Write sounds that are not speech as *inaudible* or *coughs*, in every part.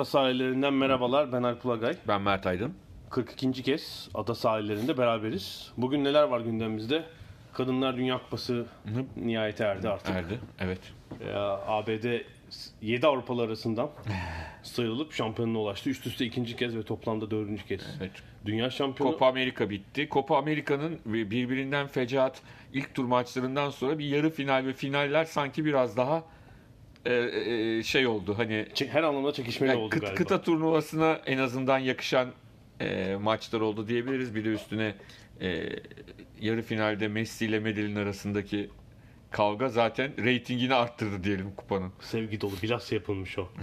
Ada sahillerinden merhabalar. Ben Alp Ulagay. Ben Mert Aydın. 42. kez ada sahillerinde beraberiz. Bugün neler var gündemimizde? Kadınlar Dünya Kupası nihayete erdi artık. Erdi. Evet. Ee, ABD 7 Avrupalı arasından *laughs* sıyrılıp şampiyonluğa ulaştı. Üst üste ikinci kez ve toplamda dördüncü kez. Evet. Dünya şampiyonu. Copa Amerika bitti. Copa Amerika'nın birbirinden fecaat ilk tur maçlarından sonra bir yarı final ve finaller sanki biraz daha e, e, şey oldu. Hani her anlamda çekişmeli yani oldu kıt- galiba. kıta turnuvasına en azından yakışan e, maçlar oldu diyebiliriz. Bir de üstüne e, yarı finalde Messi ile Medellin arasındaki kavga zaten reytingini arttırdı diyelim kupanın. Sevgi dolu bilhassa yapılmış o. *laughs*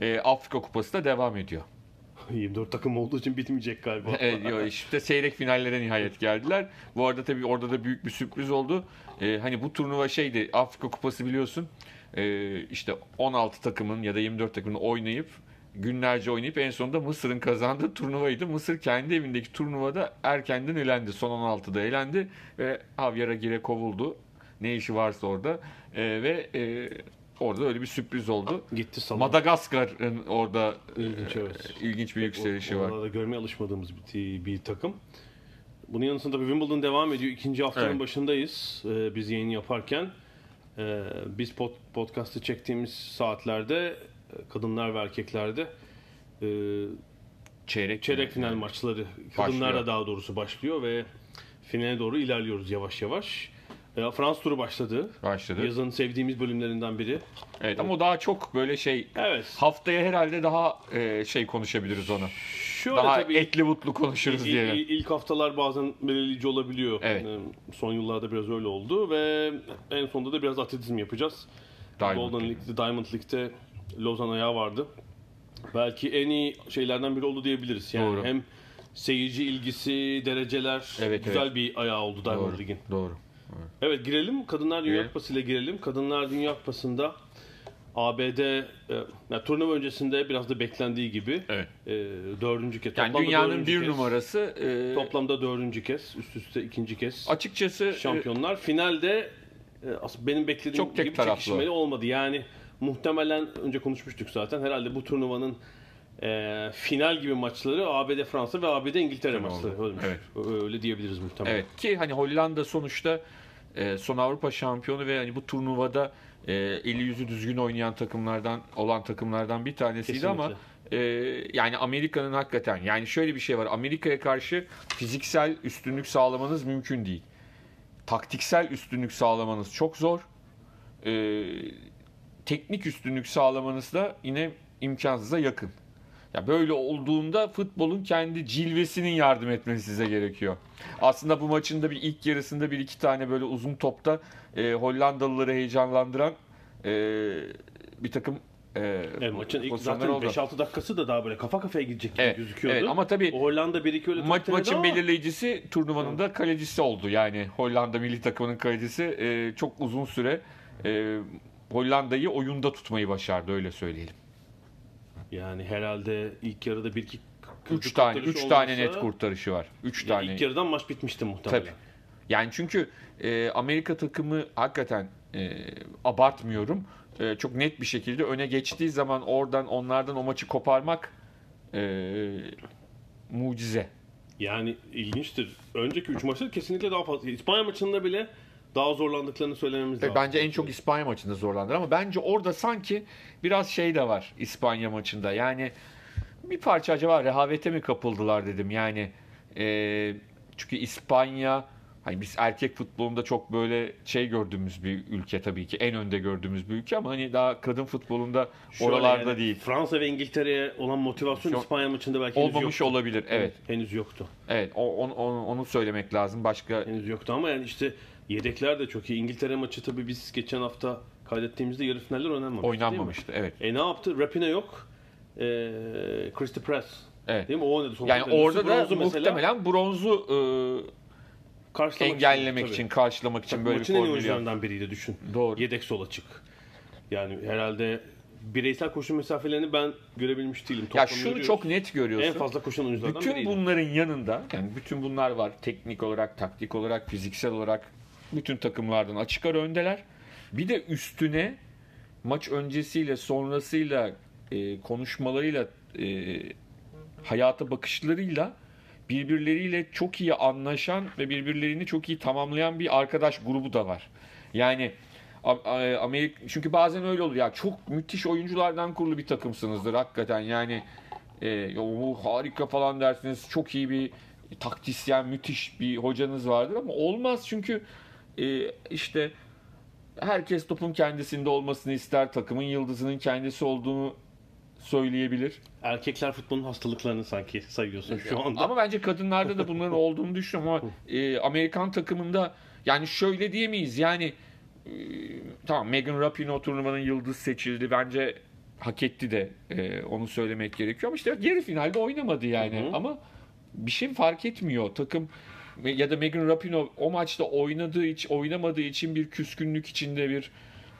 E, Afrika Kupası da devam ediyor. *laughs* 24 takım olduğu için bitmeyecek galiba. *laughs* Evet, yo, işte seyrek finallere nihayet geldiler. Bu arada tabii orada da büyük bir sürpriz oldu. Ee, hani bu turnuva şeydi Afrika Kupası biliyorsun. Ee, işte 16 takımın ya da 24 takımın oynayıp günlerce oynayıp en sonunda Mısır'ın kazandığı turnuvaydı. Mısır kendi evindeki turnuvada erkenden elendi. Son 16'da elendi ve Javier Aguirre kovuldu. Ne işi varsa orada. Ee, ve e, orada öyle bir sürpriz oldu. Gitti salon. Madagaskar'ın orada İlginç, e, evet. ilginç bir yükselişi var. Orada da görmeye alışmadığımız bir, bir takım. Bunun yanı sıra tabii Wimbledon devam ediyor. İkinci haftanın Evet. başındayız ee, biz yayın yaparken. Ee, biz pod, podcast'ı çektiğimiz saatlerde e, kadınlar ve erkeklerde e, Çeyrek, çeyrek final maçları kadınlarla daha doğrusu başlıyor ve finale doğru ilerliyoruz yavaş yavaş. Ee, Fransız turu başladı. başladı. Yazın sevdiğimiz bölümlerinden biri. Evet ama o daha çok böyle şey Evet. haftaya herhalde daha e, şey konuşabiliriz onu. Şöyle Daha tabii etli butlu konuşuruz İl- diyelim. il- ilk haftalar bazen belirleyici olabiliyor. Evet. Ee, Son yıllarda biraz öyle oldu ve en sonunda da biraz atletizm yapacağız. Diamond Golden League. League'de, Diamond League'de Lozan ayağı vardı. Belki en iyi şeylerden biri oldu diyebiliriz. Yani Doğru. hem seyirci ilgisi, dereceler Evet, güzel evet. bir ayağı oldu Diamond Doğru. League'in. Doğru. Evet girelim. Kadınlar Dünya. Kupası ile girelim. Kadınlar Dünya Kupası'nda ABD e, yani turnuva öncesinde biraz da beklendiği gibi Evet. e, dördüncü kez. Yani toplamda dünyanın bir kez. numarası e, Toplamda dördüncü kez, üst üste ikinci kez açıkçası e, şampiyonlar. Finalde e, benim beklediğim Çok gibi taraflı. çekişmeli olmadı. Yani muhtemelen önce konuşmuştuk zaten. Herhalde bu turnuvanın e, final gibi maçları ABD Fransa ve ABD İngiltere maçları. Öyle, Evet. öyle diyebiliriz muhtemelen. Evet ki hani Hollanda sonuçta e, son Avrupa şampiyonu ve hani bu turnuvada e, eli yüzü düzgün oynayan takımlardan olan takımlardan bir tanesiydi Kesinlikle. ama e, yani Amerika'nın hakikaten yani şöyle bir şey var Amerika'ya karşı fiziksel üstünlük sağlamanız mümkün değil. Taktiksel üstünlük sağlamanız çok zor. E, teknik üstünlük sağlamanız da yine imkansıza yakın. Ya böyle olduğunda futbolun kendi cilvesinin yardım etmesi size gerekiyor. Aslında bu maçın da bir ilk yarısında bir iki tane böyle uzun topta e, Hollandalıları heyecanlandıran e, bir takım e, Evet, maçın ilk zaten oldu. 5-6 dakikası da daha böyle kafa kafaya gidecek gibi Evet, gözüküyordu. evet ama tabii O Hollanda 1-2 öyle Maç, maçın ama belirleyicisi turnuvanın da kalecisi oldu. Yani Hollanda milli takımının kalecisi e, çok uzun süre e, Hollanda'yı oyunda tutmayı başardı öyle söyleyelim. Yani herhalde ilk yarıda 1-2 3 tane 3 tane net kurtarışı var. 3 Ya tane. ilk yarıdan maç bitmişti muhtemelen. Tabii. Yani çünkü e, Amerika takımı hakikaten e, abartmıyorum. E, çok net bir şekilde öne geçtiği zaman oradan onlardan o maçı koparmak e, mucize. Yani ilginçtir. Önceki 3 maçta kesinlikle daha fazla. İspanya maçında bile daha zorlandıklarını söylememiz Tabii lazım. bence en çok İspanya maçında zorlandılar ama bence orada sanki biraz şey de var İspanya maçında. Yani bir parça acaba rehavete mi kapıldılar dedim. Yani e, çünkü İspanya Hani biz erkek futbolunda çok böyle şey gördüğümüz bir ülke tabii ki en önde gördüğümüz bir ülke ama hani daha kadın futbolunda Şöyle oralarda yani değil. Fransa ve İngiltere'ye olan motivasyon Yok. İspanya maçında belki henüz Olmamış yoktu. olabilir. Evet. Henüz yoktu. Evet. O, onu, onu, onu söylemek lazım. Başka Henüz yoktu ama yani işte yedekler de çok iyi. İngiltere maçı tabii biz geçen hafta kaydettiğimizde yarı finaller oynanmamıştı. oynanmamıştı. Evet. E ne yaptı? Rapina yok. Ee, Christy Press. Evet. Değil mi? O oynadı. Yani orada da Bronzu mesela muhtemelen bronzu e, karşılamak engellemek tabii. için, karşılamak için böyle bir Maçın en formül yaptı. oyuncularından biriydi düşün. Doğru. Yedek sol açık. Yani herhalde bireysel koşu mesafelerini ben görebilmiş değilim. Ya Toplamı şunu görüyoruz. çok net görüyorsun. en fazla koşan oyunculardan Bütün biriydi. bunların yanında yani bütün bunlar var. Teknik olarak, taktik olarak, fiziksel olarak bütün takımlardan açık ara öndeler. Bir de üstüne maç öncesiyle sonrasıyla e, konuşmalarıyla e, hayata bakışlarıyla birbirleriyle çok iyi anlaşan ve birbirlerini çok iyi tamamlayan bir arkadaş grubu da var. Yani Amerika çünkü bazen öyle olur ya çok müthiş oyunculardan kurulu bir takımsınızdır hakikaten yani e, o harika falan dersiniz çok iyi bir taktisyen müthiş bir hocanız vardır ama olmaz çünkü işte herkes topun kendisinde olmasını ister takımın yıldızının kendisi olduğunu söyleyebilir. Erkekler futbolun hastalıklarını sanki sayıyorsun şu anda. Ama bence kadınlarda da bunların olduğunu düşünüyorum ama e, Amerikan takımında yani şöyle diyemeyiz yani e, tamam Megan Rapinoe turnuvanın yıldız seçildi bence hak etti de e, onu söylemek gerekiyor ama işte yarı finalde oynamadı yani Hı hı. ama bir şey fark etmiyor takım ya da Megan Rapinoe o maçta oynadığı için oynamadığı için bir küskünlük içinde bir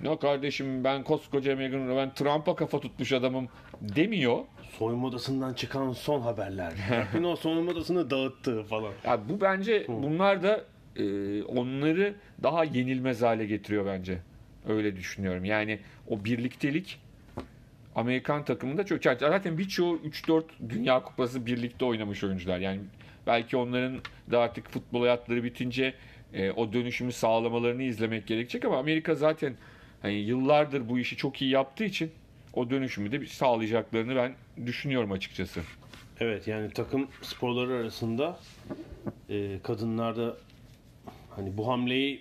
ne kardeşim ben koskoca Megan ben Trump'a kafa tutmuş adamım demiyor. Soyunma odasından çıkan son haberler. *laughs* Rapinoe soyunma odasını dağıttı falan. Ya bu bence bunlar da e, onları daha yenilmez hale getiriyor bence. Öyle düşünüyorum. Yani o birliktelik Amerikan takımında çok yani zaten birçoğu 3-4 Dünya Kupası birlikte oynamış oyuncular. Yani belki onların da artık futbol hayatları bitince e, o dönüşümü sağlamalarını izlemek gerekecek ama Amerika zaten hani yıllardır bu işi çok iyi yaptığı için o dönüşümü de sağlayacaklarını ben düşünüyorum açıkçası. Evet yani takım sporları arasında e, kadınlarda hani bu hamleyi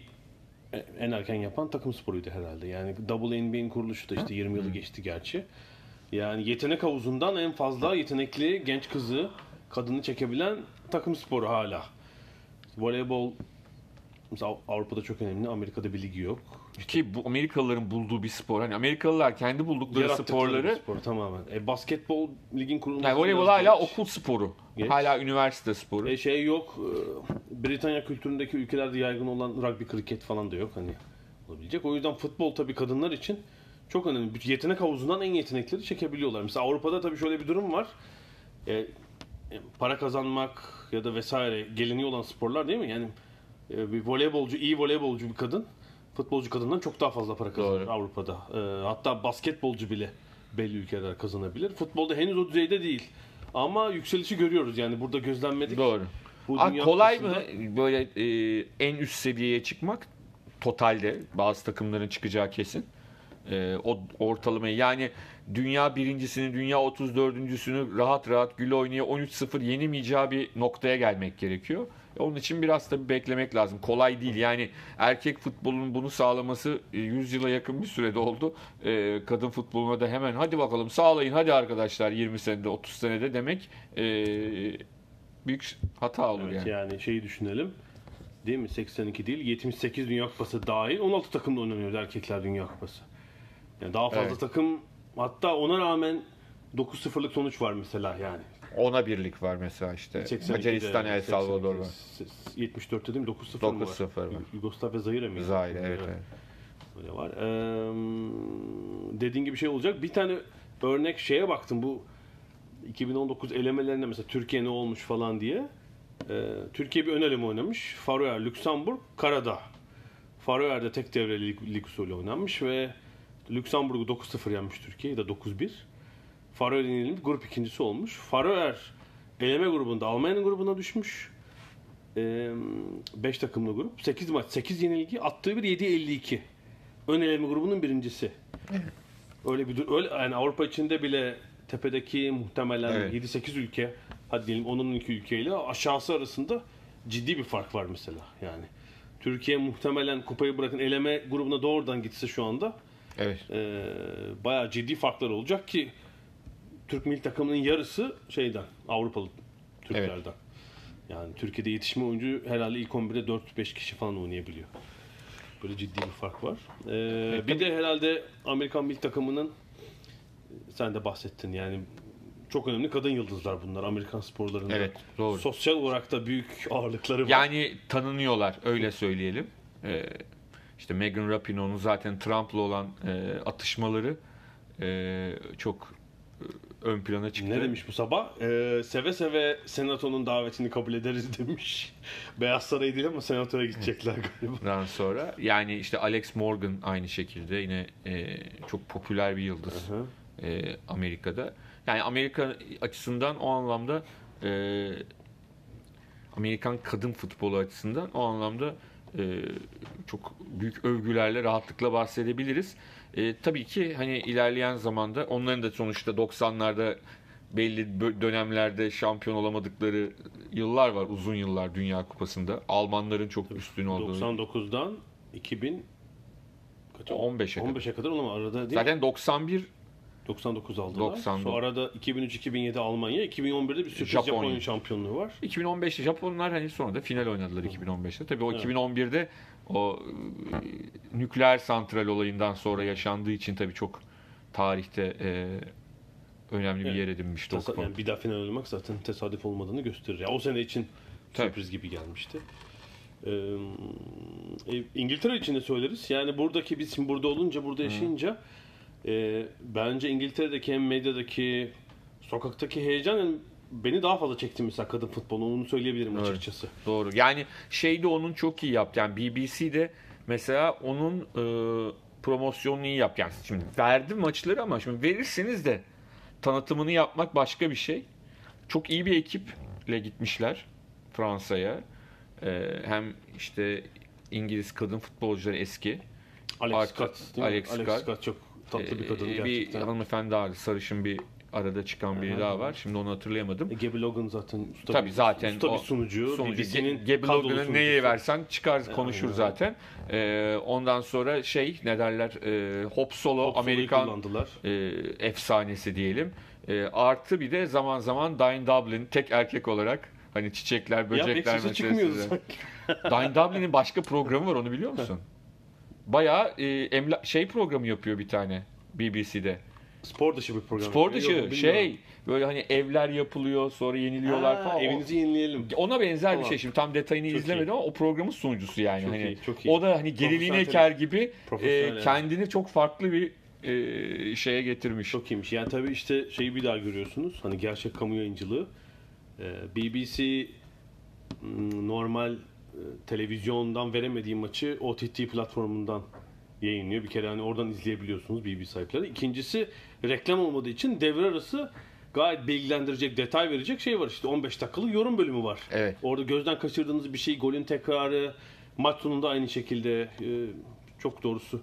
en erken yapan takım sporuydu herhalde. Yani WNBA'nin kuruluşu da işte 20 yılı geçti gerçi. Yani yetenek havuzundan en fazla yetenekli genç kızı, kadını çekebilen takım sporu hala. Voleybol mesela Avrupa'da çok önemli. Amerika'da bir ligi yok. Ki bu Amerikalıların bulduğu bir spor. Hani Amerikalılar kendi buldukları sporları spor tamamen. E, basketbol ligin kurulması yani voleybol hala geç. okul sporu. Geç. Hala üniversite sporu. E şey yok. e, Britanya kültüründeki ülkelerde yaygın olan rugby, kriket falan da yok hani olabilecek. O yüzden futbol tabii kadınlar için çok önemli. Yetenek havuzundan en yetenekleri çekebiliyorlar. Mesela Avrupa'da tabii şöyle bir durum var. E, e, para kazanmak ya da vesaire geleni olan sporlar değil mi? Yani e, bir voleybolcu, iyi voleybolcu bir kadın futbolcu kadından çok daha fazla para kazanır Doğru. Avrupa'da. E, hatta basketbolcu bile belli ülkeler kazanabilir. Futbolda henüz o düzeyde değil. Ama yükselişi görüyoruz yani burada gözlenmedik. Doğru. Bu Aa, kolay mı Kupası'nda- böyle e, en üst seviyeye çıkmak? Totalde bazı takımların çıkacağı kesin. E, o ortalamayı yani dünya birincisini, dünya 34.sünü rahat rahat gül oynaya 13-0 yenemeyeceği bir noktaya gelmek gerekiyor. E, Onun için biraz tabii beklemek lazım. Kolay değil. Yani erkek futbolunun bunu sağlaması e, 100 yıla yakın bir sürede oldu. E, kadın futboluna da hemen hadi bakalım sağlayın hadi arkadaşlar 20 senede 30 senede demek e, büyük hata olur Evet, yani. yani şeyi düşünelim. Değil mi? 82 değil, 78 Dünya Kupası dahil 16 takımda oynanıyor erkekler Dünya Kupası. Yani daha fazla Evet. takım hatta ona rağmen 9-0'lık sonuç var mesela yani. Ona birlik var mesela işte. 82'de, Macaristan, El Salvador var. 74'te değil mi? 9-0 mı var? 9-0 var. Yugoslavya Zaire mi? Zahir evet, evet. Öyle var. Ee, dediğin gibi şey olacak. Bir tane örnek şeye baktım bu 2019 elemelerinde mesela Türkiye ne olmuş falan diye. Ee, Türkiye bir ön eleme oynamış. Faroer, Lüksemburg, Karadağ. Faroer'de tek devreli lig usulü oynanmış ve Lüksemburg'u 9-0 yenmiş Türkiye ya da 9-1. Faroer'in yenilip grup ikincisi olmuş. Faroer eleme grubunda Almanya'nın grubuna düşmüş. 5 takımlı grup. 8 maç, 8 yenilgi. Attığı bir 7-52. Ön eleme grubunun birincisi. Öyle bir dur- öyle yani Avrupa içinde bile tepedeki muhtemelen Evet. 7-8 ülke hadi diyelim onun iki ülkeyle aşağısı arasında ciddi bir fark var mesela yani. Türkiye muhtemelen kupayı bırakın eleme grubuna doğrudan gitse şu anda Evet. e, bayağı ciddi farklar olacak ki Türk milli takımının yarısı şeyden Avrupalı Türklerden. Yani Türkiye'de yetişme oyuncu herhalde ilk 11'de 4-5 kişi falan oynayabiliyor. Böyle ciddi bir fark var. Ee, bir de herhalde Amerikan milli takımının sen de bahsettin yani çok önemli kadın yıldızlar bunlar Amerikan sporlarında. Evet, doğru. Sosyal olarak da büyük ağırlıkları var. Yani tanınıyorlar öyle söyleyelim. Ee, işte Megan Rapinoe'nun zaten Trump'la olan e, atışmaları e, çok e, ön plana çıktı. Ne demiş bu sabah? Ee, seve seve senatonun davetini kabul ederiz *laughs* demiş. Beyaz Saray değil ama senatoya gidecekler galiba. Daha sonra yani işte Alex Morgan aynı şekilde yine e, çok popüler bir yıldız Hı. e, Amerika'da. Yani Amerika açısından o anlamda e, Amerikan kadın futbolu açısından o anlamda e, çok büyük övgülerle rahatlıkla bahsedebiliriz. E, tabii ki hani ilerleyen zamanda onların da sonuçta 90'larda belli dönemlerde şampiyon olamadıkları yıllar var. Uzun yıllar Dünya Kupası'nda. Almanların çok üstün olduğu. 99'dan 2000 kaça? 15'e kadar. 15'e kadar ama arada değil. Zaten 91 99 aldılar. 99. Sonra arada 2003-2007 Almanya, 2011'de bir sürpriz Japonya. Japonya, şampiyonluğu var. 2015'te Japonlar hani sonra da final oynadılar 2015'te. Tabii o Evet. 2011'de o e, nükleer santral olayından sonra yaşandığı için tabii çok tarihte e, önemli bir Evet. yer edinmişti o Tesa- yani bir daha final oynamak zaten tesadüf olmadığını gösterir. Ya o sene için Tabii. sürpriz gibi gelmişti. Ee, İngiltere için de söyleriz. Yani buradaki biz şimdi burada olunca, burada yaşayınca e, bence İngiltere'deki hem medyadaki sokaktaki heyecan yani beni daha fazla çekti mesela kadın futbolu. Onu söyleyebilirim Evet. açıkçası. Doğru. Yani şey de onun çok iyi yaptı. Yani BBC'de mesela onun e, promosyonunu iyi yaptı. Yani şimdi verdi maçları ama şimdi verirseniz de tanıtımını yapmak başka bir şey. Çok iyi bir ekiple gitmişler Fransa'ya. E, hem işte İngiliz kadın futbolcuları eski. Alex Scott? Alex Alex. Scott. çok tatlı bir kadın E, gerçekten. Bir hanımefendi vardı. Sarışın bir arada çıkan biri Aha. daha var. Şimdi onu hatırlayamadım. E, Gabby Logan zaten usta Tabii zaten usta o bir sunucu. BBC'nin Gabe kadrolu Logan'ı neye versen çıkar konuşur aynen. zaten. Ee, ondan sonra şey ne derler e, Hop Solo Hop Amerikan e, efsanesi diyelim. E, artı bir de zaman zaman Dine Dublin tek erkek olarak hani çiçekler Ya pek böcekler meselesi. sanki. Dine Dublin'in başka programı var onu biliyor musun? *laughs* Bayağı e, emla- şey programı yapıyor bir tane BBC''de. Spor dışı bir program. Spor Yok, dışı bilmiyorum. şey böyle hani evler yapılıyor sonra yeniliyorlar Ha, falan. Evinizi yenileyelim. ona benzer bir Tamam. şey. Şimdi tam detayını Çok izlemedim ama o programın sunucusu yani. Çok hani iyi, çok iyi. o da hani Gerili Profesyonel Neker gibi e, kendini çok farklı bir e, şeye getirmiş. Çok iyiymiş. Yani tabii işte şeyi bir daha görüyorsunuz. Hani gerçek kamu yayıncılığı. Ee, BBC normal e, televizyondan veremediği maçı OTT platformundan yayınlıyor. Bir kere hani oradan izleyebiliyorsunuz BBC sahipleri. İkincisi reklam olmadığı için devre arası gayet bilgilendirecek, detay verecek şey var. İşte 15 dakikalık yorum bölümü var. Evet. Orada gözden kaçırdığınız bir şey, golün tekrarı, maç sonunda aynı şekilde e, çok doğrusu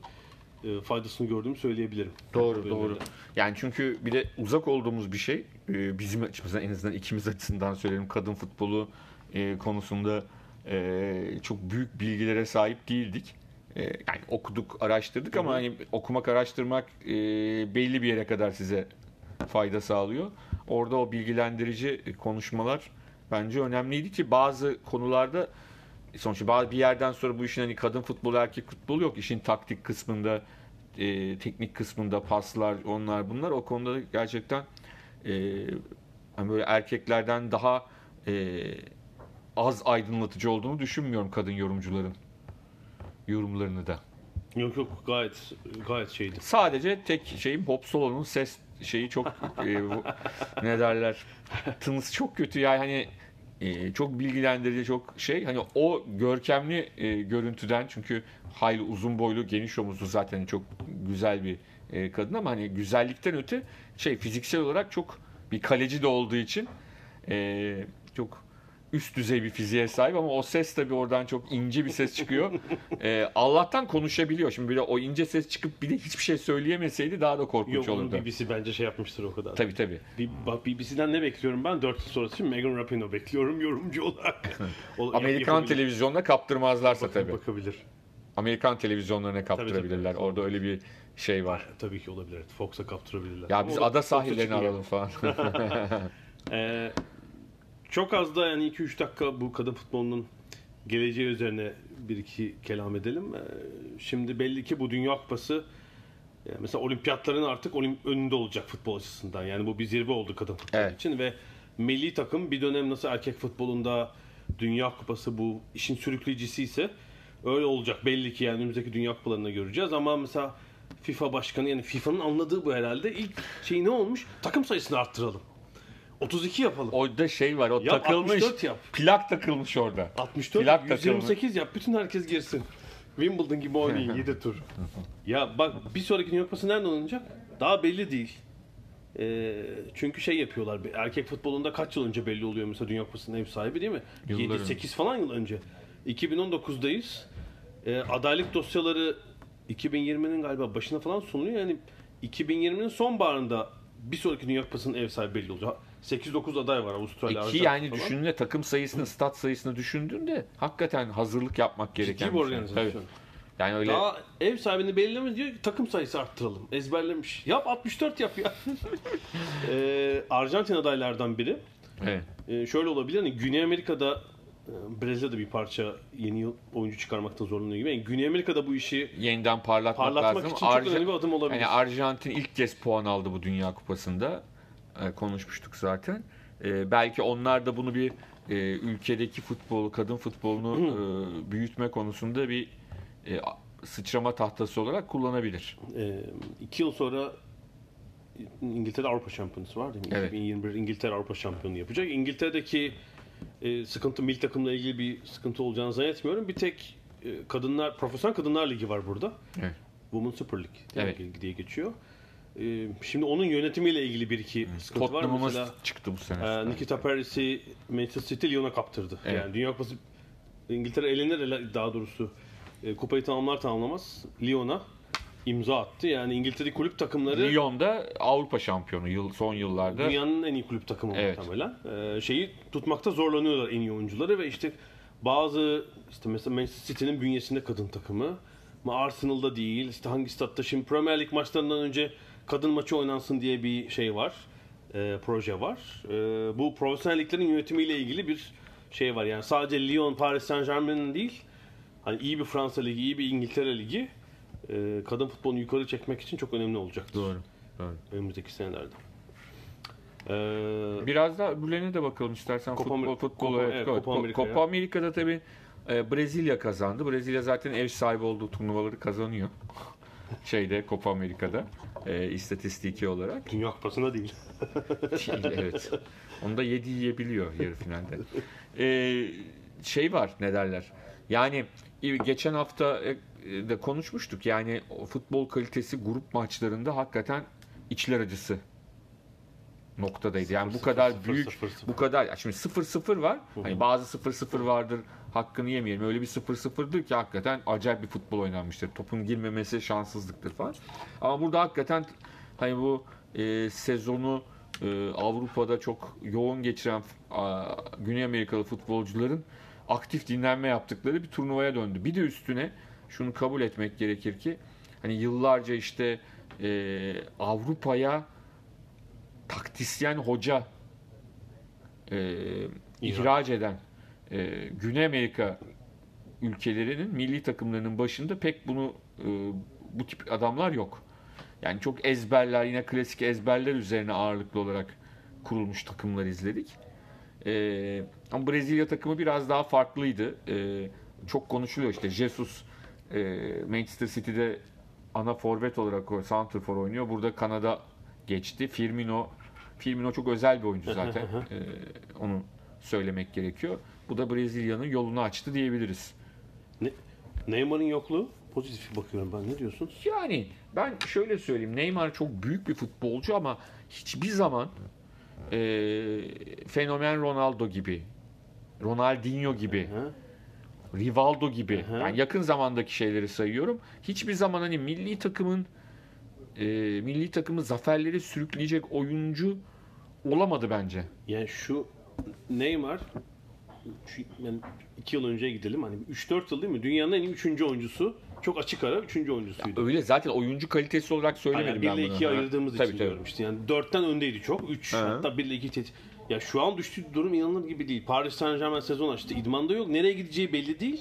e, faydasını gördüğümü söyleyebilirim. Doğru Böyle doğru. Yani çünkü bir de uzak olduğumuz bir şey. E, bizim açımızdan en azından ikimiz açısından söyleyelim kadın futbolu e, konusunda e, çok büyük bilgilere sahip değildik. E, yani okuduk, araştırdık ama Hı hı. hani okumak, araştırmak e, belli bir yere kadar size fayda sağlıyor. Orada o bilgilendirici konuşmalar bence önemliydi ki bazı konularda sonuçta bazı bir yerden sonra bu işin hani kadın futbolu erkek futbolu yok. İşin taktik kısmında e, teknik kısmında paslar onlar bunlar o konuda gerçekten e, hani böyle erkeklerden daha e, az aydınlatıcı olduğunu düşünmüyorum kadın yorumcuların yorumlarını da. Yok yok gayet gayet şeydi. Sadece tek şeyim Hop Solo'nun ses şeyi çok *laughs* e, ne derler tınısı çok kötü yani hani e, çok bilgilendirici çok şey hani o görkemli e, görüntüden çünkü hayli uzun boylu geniş omuzlu zaten çok güzel bir e, kadın ama hani güzellikten öte şey fiziksel olarak çok bir kaleci de olduğu için e, çok üst düzey bir fiziğe sahip ama o ses tabii oradan çok ince bir ses çıkıyor. *laughs* Ee, Allah'tan konuşabiliyor. Şimdi böyle o ince ses çıkıp bir de hiçbir şey söyleyemeseydi daha da korkunç Yok olurdu. BBC bence şey yapmıştır o kadar. Tabii tabii. BBC'den ne bekliyorum ben? 4 yıl sonrası için Megan Rapinoe bekliyorum yorumcu olarak. *laughs* O- Amerikan yapabilir. televizyonuna kaptırmazlarsa Bak- tabii. Bakabilir. Amerikan televizyonlarına kaptırabilirler. tabii. Orada öyle bir şey var. *laughs* Tabii ki olabilir. Fox'a kaptırabilirler. Ya biz Ama o- ada sahillerini alalım falan. Ee, çok az da yani 2-3 dakika bu kadın futbolunun geleceği üzerine bir iki kelam edelim. Ee, şimdi belli ki bu Dünya Kupası e, mesela olimpiyatların artık önünde olacak futbol açısından. Yani bu bir zirve oldu kadın futbol Evet. için ve milli takım bir dönem nasıl erkek futbolunda Dünya Kupası bu işin sürükleyicisi ise öyle olacak. Belli ki yani önümüzdeki Dünya Kupalarında göreceğiz ama mesela FIFA başkanı yani FIFA'nın anladığı bu herhalde. ilk şey ne olmuş? Takım sayısını arttıralım. 32 yapalım. Orada şey var o Yap, takılmış. 64 yap. Plak takılmış orada. 64, Plak takımı. 128 yap. Bütün herkes girsin. Wimbledon gibi oynayın 7 tur. *laughs* Ya bak bir sonraki Dünya Kupası nerede oynanacak? Daha belli değil. Ee, çünkü şey yapıyorlar. Erkek futbolunda kaç yıl önce belli oluyor mesela Dünya Kupası'nın ev sahibi değil mi? Yıllar 7-8 falan yıl önce. 2019'dayız. Ee, adaylık dosyaları 2020'nin galiba başına falan sunuluyor. Yani 2020'nin sonbaharında bir sonraki Dünya Kupası'nın ev sahibi belli olacak. 8-9 aday var Avustralya, Ki Arjantin yani falan. düşündüğünde takım sayısını, stat sayısını düşündüğünde hakikaten hazırlık yapmak gereken Ciddi bir şey. organizasyon. Tabii. Yani öyle Daha ev sahibini belirleme diyor ki takım sayısı arttıralım. Ezberlemiş. Yap 64 yap ya. *laughs* ee, Arjantin adaylardan biri. evet. Ee, şöyle olabilir hani Güney Amerika'da e, Brezilya'da bir parça yeni yıl oyuncu çıkarmakta zorlanıyor gibi. Yani Güney Amerika'da bu işi yeniden parlatmak, parlatmak lazım. için çok Arja- önemli bir adım olabilir. Yani Arjantin ilk kez puan aldı bu Dünya Kupası'nda. Ee, konuşmuştuk zaten. Ee, belki onlar da bunu bir e, ülkedeki futbolu, kadın futbolunu e, büyütme konusunda bir e, sıçrama tahtası olarak kullanabilir. Ee, iki yıl sonra İngiltere Avrupa Şampiyonası var değil mi? Evet. 2021 İngiltere Avrupa Şampiyonu yapacak. İngiltere'deki e, sıkıntı milli takımla ilgili bir sıkıntı olacağını zannetmiyorum. Bir tek e, kadınlar Profesyonel Kadınlar Ligi var burada. Evet. Women Super League Evet. Diye geçiyor. E, şimdi onun yönetimiyle ilgili bir iki sıkıntı var. Mesela çıktı bu sene. e, Nikita Paris'i Manchester City Lyon'a kaptırdı. Evet. Yani Dünya Kupası İngiltere elenir ele- daha doğrusu e, kupayı tamamlar tamamlamaz Lyon'a imza attı. Yani İngiltere kulüp takımları Lyon'da Avrupa şampiyonu yıl son yıllarda. dünyanın en iyi kulüp takımı Evet. muhtemelen. E, şeyi tutmakta zorlanıyorlar en iyi oyuncuları ve işte bazı işte mesela Manchester City'nin bünyesinde kadın takımı ama Arsenal'da değil. İşte hangi statta şimdi Premier Lig maçlarından önce kadın maçı oynansın diye bir şey var. e, proje var. E, bu profesyonel liglerin yönetimiyle ilgili bir şey var. Yani sadece Lyon, Paris Saint Germain'in değil hani iyi bir Fransa Ligi, iyi bir İngiltere Ligi e, kadın futbolunu yukarı çekmek için çok önemli olacaktır. Doğru. Doğru. Önümüzdeki senelerde. E, Biraz da öbürlerine de bakalım istersen. Copa futbol, Amerika- futbol, Copa- evet. Copa Amerika'ya. Copa Amerika'da tabii e, Brezilya kazandı. Brezilya zaten ev sahibi olduğu turnuvaları kazanıyor. *laughs* Şeyde Copa Amerika'da e, istatistiki olarak. Dünya Kupası'nda değil. Değil, *laughs* evet. Onu da 7 yiyebiliyor yarı finalde. E, şey var ne derler. Yani e, geçen hafta e, de konuşmuştuk. Yani futbol kalitesi grup maçlarında hakikaten içler acısı noktadaydı. Yani bu Sıfır, kadar sıfır, büyük sıfır, sıfır. bu kadar şimdi 0-0 var. Hani bazı 0-0 vardır. Hakkını yemeyelim. Öyle bir 0-0'dır ki hakikaten acayip bir futbol oynanmıştır. Topun girmemesi şanssızlıktır falan. Ama burada hakikaten hani bu e, sezonu e, Avrupa'da çok yoğun geçiren a, Güney Amerikalı futbolcuların aktif dinlenme yaptıkları bir turnuvaya döndü. Bir de üstüne şunu kabul etmek gerekir ki hani yıllarca işte e, Avrupa'ya taktisyen hoca e, ihraç eden e, Güney Amerika ülkelerinin milli takımlarının başında pek bunu e, bu tip adamlar yok. Yani çok ezberler yine klasik ezberler üzerine ağırlıklı olarak kurulmuş takımlar izledik. E, ama Brezilya takımı biraz daha farklıydı. E, çok konuşuluyor işte Jesus e, Manchester City'de ana forvet olarak o santrfor oynuyor. Burada Kanada geçti. Firmino Firmino çok özel bir oyuncu zaten. Ee, onu söylemek gerekiyor. Bu da Brezilya'nın yolunu açtı diyebiliriz. Ne- Neymar'ın yokluğu pozitif bakıyorum ben. Ne diyorsun? Yani ben şöyle söyleyeyim. Neymar çok büyük bir futbolcu ama hiçbir zaman e, fenomen Ronaldo gibi Ronaldinho gibi, Hı? Rivaldo gibi. Hı hı. Yani yakın zamandaki şeyleri sayıyorum. Hiçbir zaman hani milli takımın e, milli takımı zaferleri sürükleyecek oyuncu olamadı bence. Yani şu Neymar şu, yani iki yıl önceye gidelim. Hani 3-4 yıl değil mi? Dünyanın en iyi 3. oyuncusu. Çok açık ara 3. oyuncusuydu. Öyle zaten oyuncu kalitesi olarak söylemedim Yani 1 ben ile bunu. 2'ye Ha. ayırdığımız Tabii, için tabii. diyorum işte. Yani 4'ten öndeydi çok. 3 Hı. hatta 1 ile 2 tet- Ya şu an düştüğü durum inanılır gibi değil. Paris Saint Germain sezon açtı. İdmanda yok. Nereye gideceği belli değil.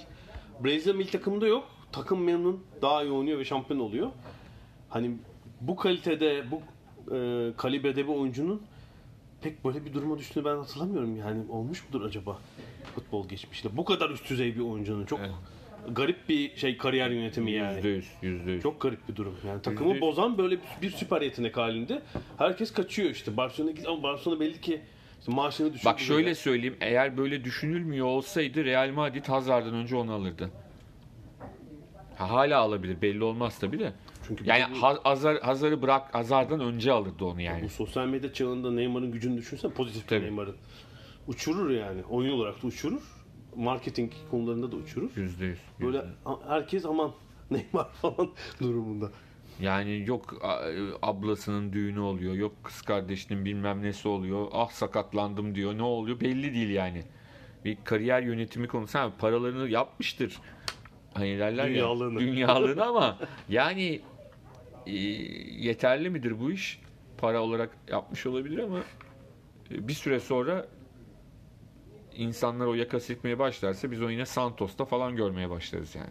Brezilya milli takımında yok. Takım memnun. Daha iyi oynuyor ve şampiyon oluyor. Hani bu kalitede, bu e, kalibrede bir oyuncunun pek böyle bir duruma düştüğünü ben hatırlamıyorum. Yani olmuş mudur acaba futbol geçmişte? Bu kadar üst düzey bir oyuncunun çok Evet. garip bir şey kariyer yönetimi yani. Yüzde yüz, yüzde yüz. Çok garip bir durum. Yani takımı yüz. bozan böyle bir, süper yetenek halinde. Herkes kaçıyor işte. Barcelona ama Barcelona belli ki işte maaşını düşürdü. Bak şöyle söyleyeyim. Eğer böyle düşünülmüyor olsaydı Real Madrid Hazard'dan önce onu alırdı. Ha, hala alabilir. Belli olmaz tabii de. Çünkü Yani bu- Hazar, Hazar'ı bırak Hazard'dan önce alırdı onu yani. bu sosyal medya çağında Neymar'ın gücünü düşünsen pozitif Tabii. Neymar'ın. Uçurur yani. Oyun olarak da uçurur. Marketing konularında da uçurur. Yüzde yüz. Böyle herkes aman *laughs* Neymar falan *laughs* durumunda. Yani yok ablasının düğünü oluyor, yok kız kardeşinin bilmem nesi oluyor, ah sakatlandım diyor, ne oluyor belli değil yani. Bir kariyer yönetimi konusu, ha, paralarını yapmıştır. Hani derler Dünyalığını. ya, dünyalığını ama *laughs* yani e, yeterli midir bu iş? Para olarak yapmış olabilir ama e, bir süre sonra insanlar o yaka silkmeye başlarsa biz onu yine Santos'ta falan görmeye başlarız yani.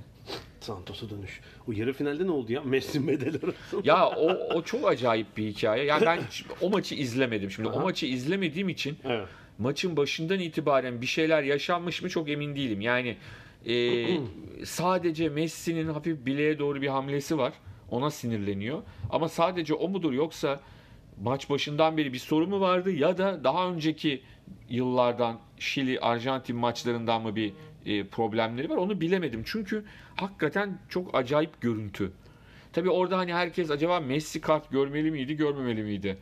Santos'a dönüş. O yarı finalde ne oldu ya? Messi arasında. Ya o, o çok acayip bir hikaye. Yani ben *laughs* o maçı izlemedim. Şimdi o Aha. maçı izlemediğim için Evet. maçın başından itibaren bir şeyler yaşanmış mı çok emin değilim. Yani e, *clears throat* sadece Messi'nin hafif bileğe doğru bir hamlesi var. Ona sinirleniyor. Ama sadece o mudur yoksa maç başından beri bir soru mu vardı ya da daha önceki yıllardan Şili, Arjantin maçlarından mı bir e, problemleri var onu bilemedim. Çünkü hakikaten çok acayip görüntü. Tabii orada hani herkes acaba Messi kart görmeli miydi, görmemeli miydi?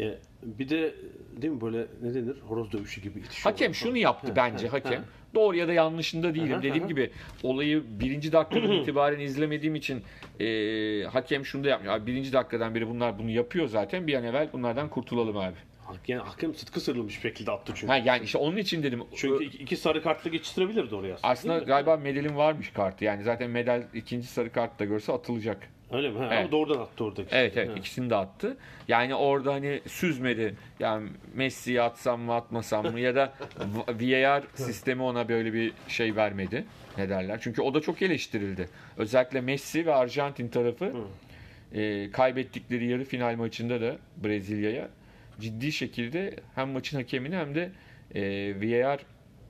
E, bir de değil mi böyle ne denir? Horoz dövüşü gibi itişiyorlar Hakem şunu yaptı bence ha, hakem. Doğru ya da yanlışında değilim. Aha, Dediğim gibi olayı birinci dakikadan itibaren izlemediğim için e, hakem şunu da yapmıyor. Abi birinci dakikadan beri bunlar bunu yapıyor zaten. Bir an evvel bunlardan kurtulalım abi. Yani hakem sıtkı sırılmış şekilde attı çünkü. Ha, yani işte onun için dedim. Çünkü iki, sarı kartla geçiştirebilirdi oraya aslında. Aslında galiba medalin varmış kartı. Yani zaten medal ikinci sarı kartta görse atılacak. Öyle mi? Ha, Evet. Ama doğrudan attı oradaki. Evet evet Ha. ikisini de attı. Yani orada hani süzmedi. Yani Messi'yi atsam mı atmasam mı ya da VAR sistemi ona böyle bir şey vermedi. Ne derler? Çünkü o da çok eleştirildi. Özellikle Messi ve Arjantin tarafı e, kaybettikleri yarı final maçında da Brezilya'ya ciddi şekilde hem maçın hakemini hem de e, VAR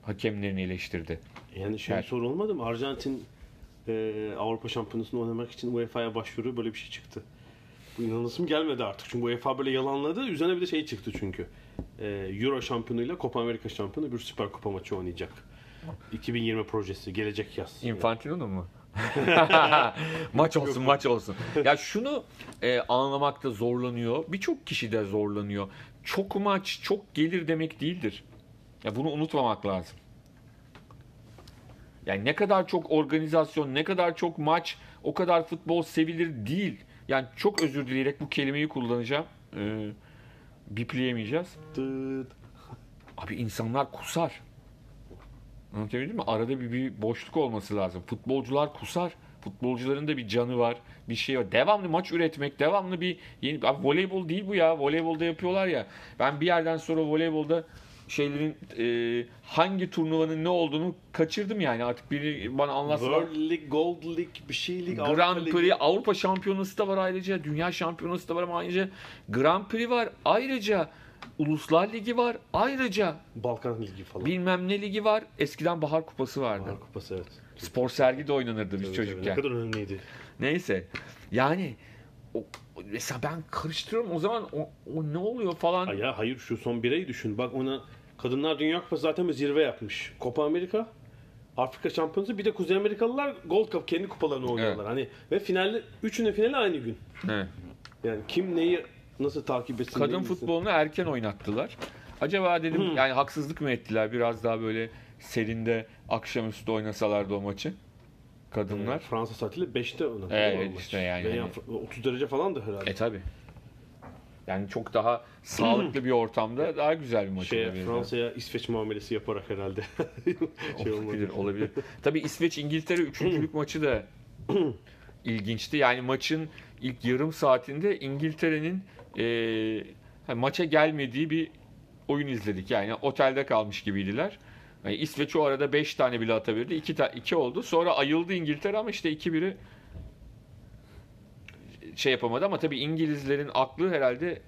hakemlerini eleştirdi. Yani şey Evet. soru olmadı mı? Arjantin e, Avrupa Şampiyonası'nda oynamak için UEFA'ya başvuruyor. Böyle bir şey çıktı. Bu inanılsım gelmedi artık. Çünkü UEFA böyle yalanladı. Üzerine bir de şey çıktı çünkü. E, Euro şampiyonuyla Copa Amerika şampiyonu bir süper kupa maçı oynayacak. 2020 projesi gelecek yaz. Infantino'nun mu? *laughs* maç olsun maç olsun. Ya şunu e, anlamakta zorlanıyor. Birçok kişi de zorlanıyor. Çok maç çok gelir demek değildir. Ya bunu unutmamak lazım. Yani ne kadar çok organizasyon, ne kadar çok maç, o kadar futbol sevilir değil. Yani çok özür dileyerek bu kelimeyi kullanacağım. Ee, bipleyemeyeceğiz. Abi insanlar kusar. Anlatabildim mi? Arada bir, bir boşluk olması lazım. Futbolcular kusar. Futbolcuların da bir canı var. Bir şey var. Devamlı maç üretmek, devamlı bir yeni... Abi voleybol değil bu ya. Voleybolda yapıyorlar ya. Ben bir yerden sonra voleybolda şeylerin e, hangi turnuvanın ne olduğunu kaçırdım yani. Artık biri bana anlatsa. World League, Gold League, bir şey League, Avrupa Grand. Prix, Avrupa Şampiyonası da var ayrıca, Dünya Şampiyonası da var ama ayrıca Grand Prix var. Ayrıca Uluslar Ligi var. Ayrıca Balkan Ligi falan. bilmem ne ligi var. Eskiden Bahar Kupası vardı. Bahar Kupası evet. Spor sergi de oynanırdı biz çocukken. Ne kadar önemliydi. Neyse. Yani o, mesela ben karıştırıyorum o zaman o, o ne oluyor falan. Ya hayır şu son bireyi düşün. Bak ona Kadınlar Dünya Kupası zaten bir zirve yapmış. Copa Amerika, Afrika Şampiyonası bir de Kuzey Amerikalılar Gold Cup kendi kupalarını oynuyorlar. Hani ve finalde üçünün finali aynı gün. Evet. Yani kim neyi nasıl takip etsin Kadın futbolunu erken oynattılar. Acaba dedim yani haksızlık mı ettiler? Biraz daha böyle serinde akşamüstü oynasalardı o maçı. Kadınlar. Fransa saatiyle 5'te oynadı. Evet, işte yani Ve hani- 30 derece falan da herhalde. E tabi. Yani çok daha sağlıklı *clears throat* bir ortamda daha güzel bir maç olabilir. Fransa'ya İsveç muamelesi yaparak herhalde. *laughs* şey. Olabilir, olabilir. Tabii İsveç İngiltere üçüncülük *clears throat* maçı da ilginçti. Yani maçın ilk yarım saatinde İngiltere'nin e, maça gelmediği bir oyun izledik. Yani otelde kalmış gibiydiler. Yani İsveç o arada 5 tane bile atabildi. 2 ta- iki oldu. Sonra ayıldı İngiltere ama işte 2-1'i şey yapamadı ama tabii İngilizlerin aklı herhalde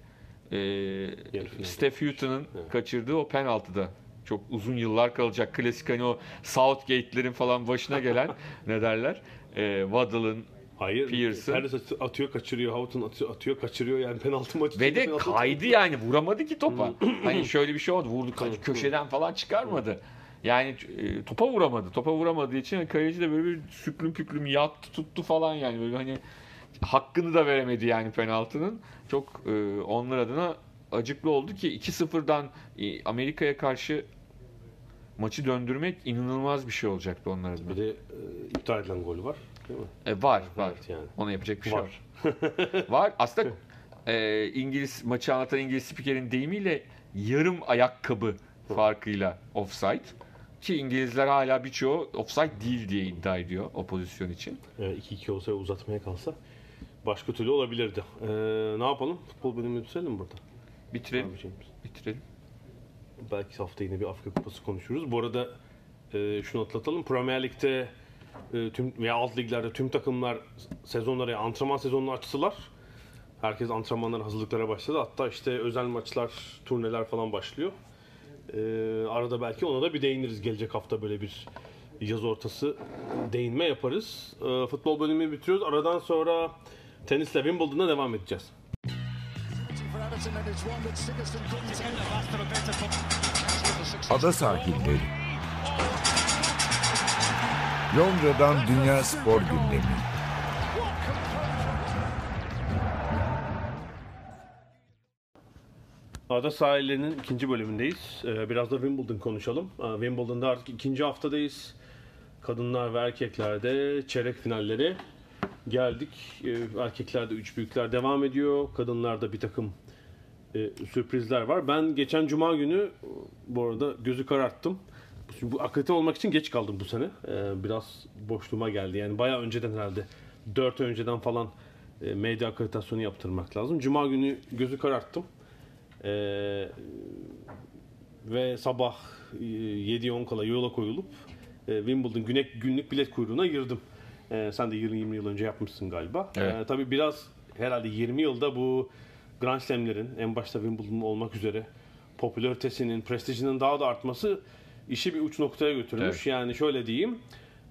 e. Steph Houghton'ın kaçırdığı o penaltıda çok uzun yıllar kalacak. Klasik hani o Southgate'lerin falan başına gelen *laughs* ne derler? E, Waddle'ın Hayır. Pearson. Atı- atıyor, kaçırıyor. Houghton atıyor, atıyor, kaçırıyor. Yani penaltı maçı. ve de kaydı yani vuramadı ki topa. *clears throat* hani şöyle bir şey oldu. Vurdu ka- köşeden falan çıkarmadı. Yani e, topa vuramadı. Topa vuramadığı için kaleci de böyle bir süklüm püklüm yattı tuttu falan yani böyle hani hakkını da veremedi yani penaltının. Çok e, onlar adına acıklı oldu ki 2-0'dan e, Amerika'ya karşı maçı döndürmek inanılmaz bir şey olacaktı onlar adına. Bir de e, iptal edilen gol var. Değil mi? E, var var. Evet yani. Ona yapacak bir şey Var. var. *laughs* var. Aslında e, İngiliz maçı anlatan İngiliz spikerin deyimiyle yarım ayakkabı farkıyla offside. Ki İngilizler hala birçoğu offside değil diye iddia ediyor o pozisyon için. Evet, 2-2 olsa ve uzatmaya kalsa başka türlü olabilirdi. Ee, ne yapalım? Futbol bölümünü bitirelim burada. Bitirelim. Abiciğimiz. Bitirelim. Belki hafta yine bir Afrika Kupası konuşuruz. Bu arada e, şunu atlatalım. Premier Lig'de e, tüm veya alt liglerde tüm takımlar sezonları, antrenman sezonunu açtılar. Herkes antrenmanlara, hazırlıklara başladı. Hatta işte özel maçlar, turneler falan başlıyor. E, arada belki ona da bir değiniriz. Gelecek hafta böyle bir yaz ortası değinme yaparız. E, futbol bölümünü bitiriyoruz. Aradan sonra tenisle Wimbledon'a devam edeceğiz. Ada sahilleri. Londra'dan Dünya Spor Gündemi. Ada sahillerinin ikinci bölümündeyiz. Ee, Biraz da Wimbledon konuşalım. Ee, Wimbledon'da artık ikinci haftadayız. Kadınlar ve erkeklerde çeyrek finalleri geldik. Ee, Erkeklerde üç büyükler devam ediyor. Kadınlarda bir takım e, sürprizler var. Ben geçen cuma günü bu arada gözü kararttım. Şimdi bu akredite olmak için geç kaldım bu sene. Ee, biraz boşluğuma geldi. Yani bayağı önceden herhalde 4 ay önceden falan e, medya akreditasyonu yaptırmak lazım. Cuma günü gözü kararttım. Ee, ve sabah e, 7'ye 10 kala yola koyulup e, Wimbledon günlük bilet kuyruğuna girdim. Ee, sen de 20-20 yıl önce yapmışsın galiba. Evet. Ee, tabii biraz herhalde 20 yılda bu Grand Slam'lerin en başta Wimbledon olmak üzere popülaritesinin, prestijinin daha da artması işi bir uç noktaya götürmüş. Evet. Yani şöyle diyeyim.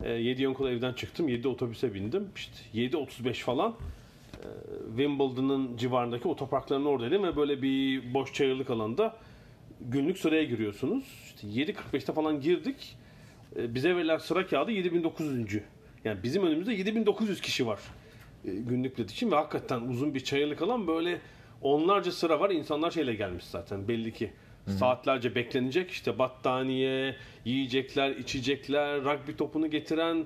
E, 7 10 kala evden çıktım. 7'de otobüse bindim. İşte 7.35 falan e, Wimbledon'ın civarındaki otoparkların oradaydım ve böyle bir boş çayırlık alanda günlük sıraya giriyorsunuz. İşte 7.45'te falan girdik. E, bize verilen sıra kağıdı 7900. Yani bizim önümüzde 7900 kişi var e, günlük bilet için ve hakikaten uzun bir çayırlık alan böyle onlarca sıra var. İnsanlar şeyle gelmiş zaten belli ki. Saatlerce beklenecek işte battaniye, yiyecekler, içecekler, rugby topunu getiren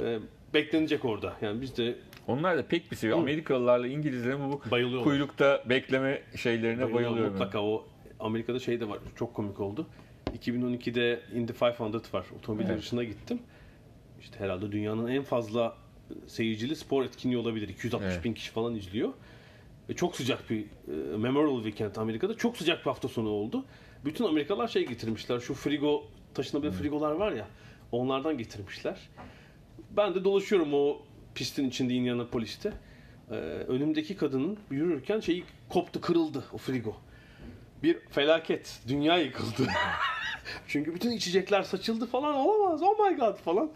e, beklenecek orada. Yani biz de Onlar da pek bir seviyor. Amerikalılarla İngilizlerin bu Bayılıyorlar. kuyrukta bekleme şeylerine bayılıyorum. Mutlaka o Amerika'da şey de var. Çok komik oldu. 2012'de Indy 500 var. Otomobil Evet. yarışına gittim. İşte herhalde dünyanın en fazla seyircili spor etkinliği olabilir. 260 Evet. bin kişi falan izliyor. Ve çok sıcak bir e, Memorial Weekend Amerika'da. Çok sıcak bir hafta sonu oldu. Bütün Amerikalılar şey getirmişler. Şu frigo, taşınabilir frigolar var ya. Onlardan getirmişler. Ben de dolaşıyorum o pistin içinde Indianapolis'te. Ee, önümdeki kadının yürürken şeyi koptu, kırıldı o frigo. Bir felaket. Dünya yıkıldı. *laughs* Çünkü bütün içecekler saçıldı falan olamaz. Oh my god falan.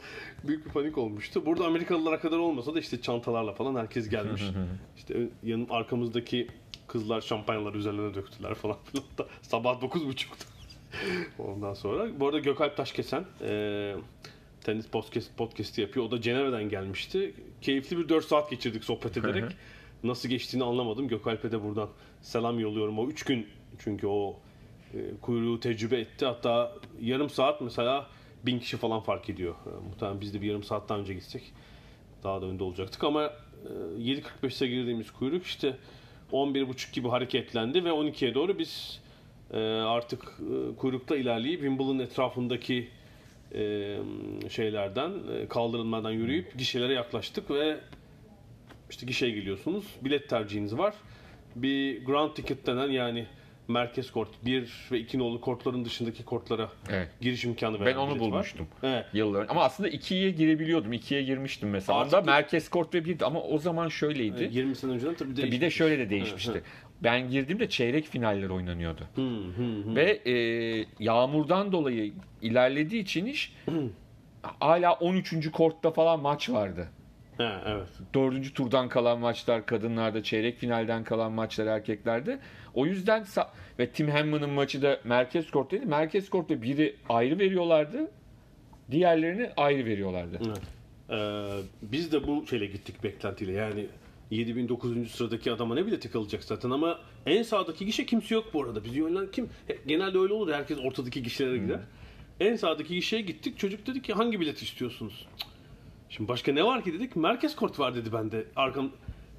Büyük bir panik olmuştu. Burada Amerikalılara kadar olmasa da işte çantalarla falan herkes gelmiş. işte yanım arkamızdaki kızlar şampanyaları üzerlerine döktüler falan filan da *laughs* sabah 9.30'da. *laughs* Ondan sonra bu arada Gökalp Taşkesen e, tenis podcast, podcast'i yapıyor. O da Cenevre'den gelmişti. Keyifli bir 4 saat geçirdik sohbet ederek. Nasıl geçtiğini anlamadım. Gökalp'e de buradan selam yolluyorum. O 3 gün çünkü o kuyruğu tecrübe etti. Hatta yarım saat mesela bin kişi falan fark ediyor. E, muhtemelen biz de bir yarım saatten önce gitsek daha da önde olacaktık ama e, 7.45'te girdiğimiz kuyruk işte 11.30 gibi hareketlendi ve 12'ye doğru biz e, artık e, kuyrukta ilerleyip Wimbledon etrafındaki e, şeylerden e, kaldırımlardan yürüyüp gişelere yaklaştık ve işte gişeye geliyorsunuz. Bilet tercihiniz var. Bir ground ticket denen yani merkez kort 1 ve 2 nolu kortların dışındaki kortlara Evet. giriş imkanı veren Ben onu bilet var. bulmuştum. Evet. Yıllar önce. Ama aslında 2'ye girebiliyordum. 2'ye girmiştim mesela. Artık Onda bir- merkez kort ve bir ama o zaman şöyleydi. 20 sene önceden tabii Bir de şöyle de değişmişti. Ben girdiğimde çeyrek finaller oynanıyordu. Hı, hı, hı. Ve e, yağmurdan dolayı ilerlediği için iş *clears throat* hala 13. kortta falan maç vardı. Ha, evet. Dördüncü turdan kalan maçlar kadınlarda, çeyrek finalden kalan maçlar erkeklerde. O yüzden ve Tim Hammond'ın maçı da merkez korttaydı. Merkez kortta biri ayrı veriyorlardı. Diğerlerini ayrı veriyorlardı. Evet. Ee, biz de bu şeyle gittik beklentiyle. Yani 7009. sıradaki adama ne bileti kalacak zaten ama en sağdaki gişe kimse yok bu arada. Bizi yönlen kim? Genelde öyle olur. Herkes ortadaki gişelere gider. En sağdaki gişeye gittik. Çocuk dedi ki hangi bilet istiyorsunuz? Cık. Şimdi başka ne var ki dedik. Merkez kort var dedi bende. Arkam,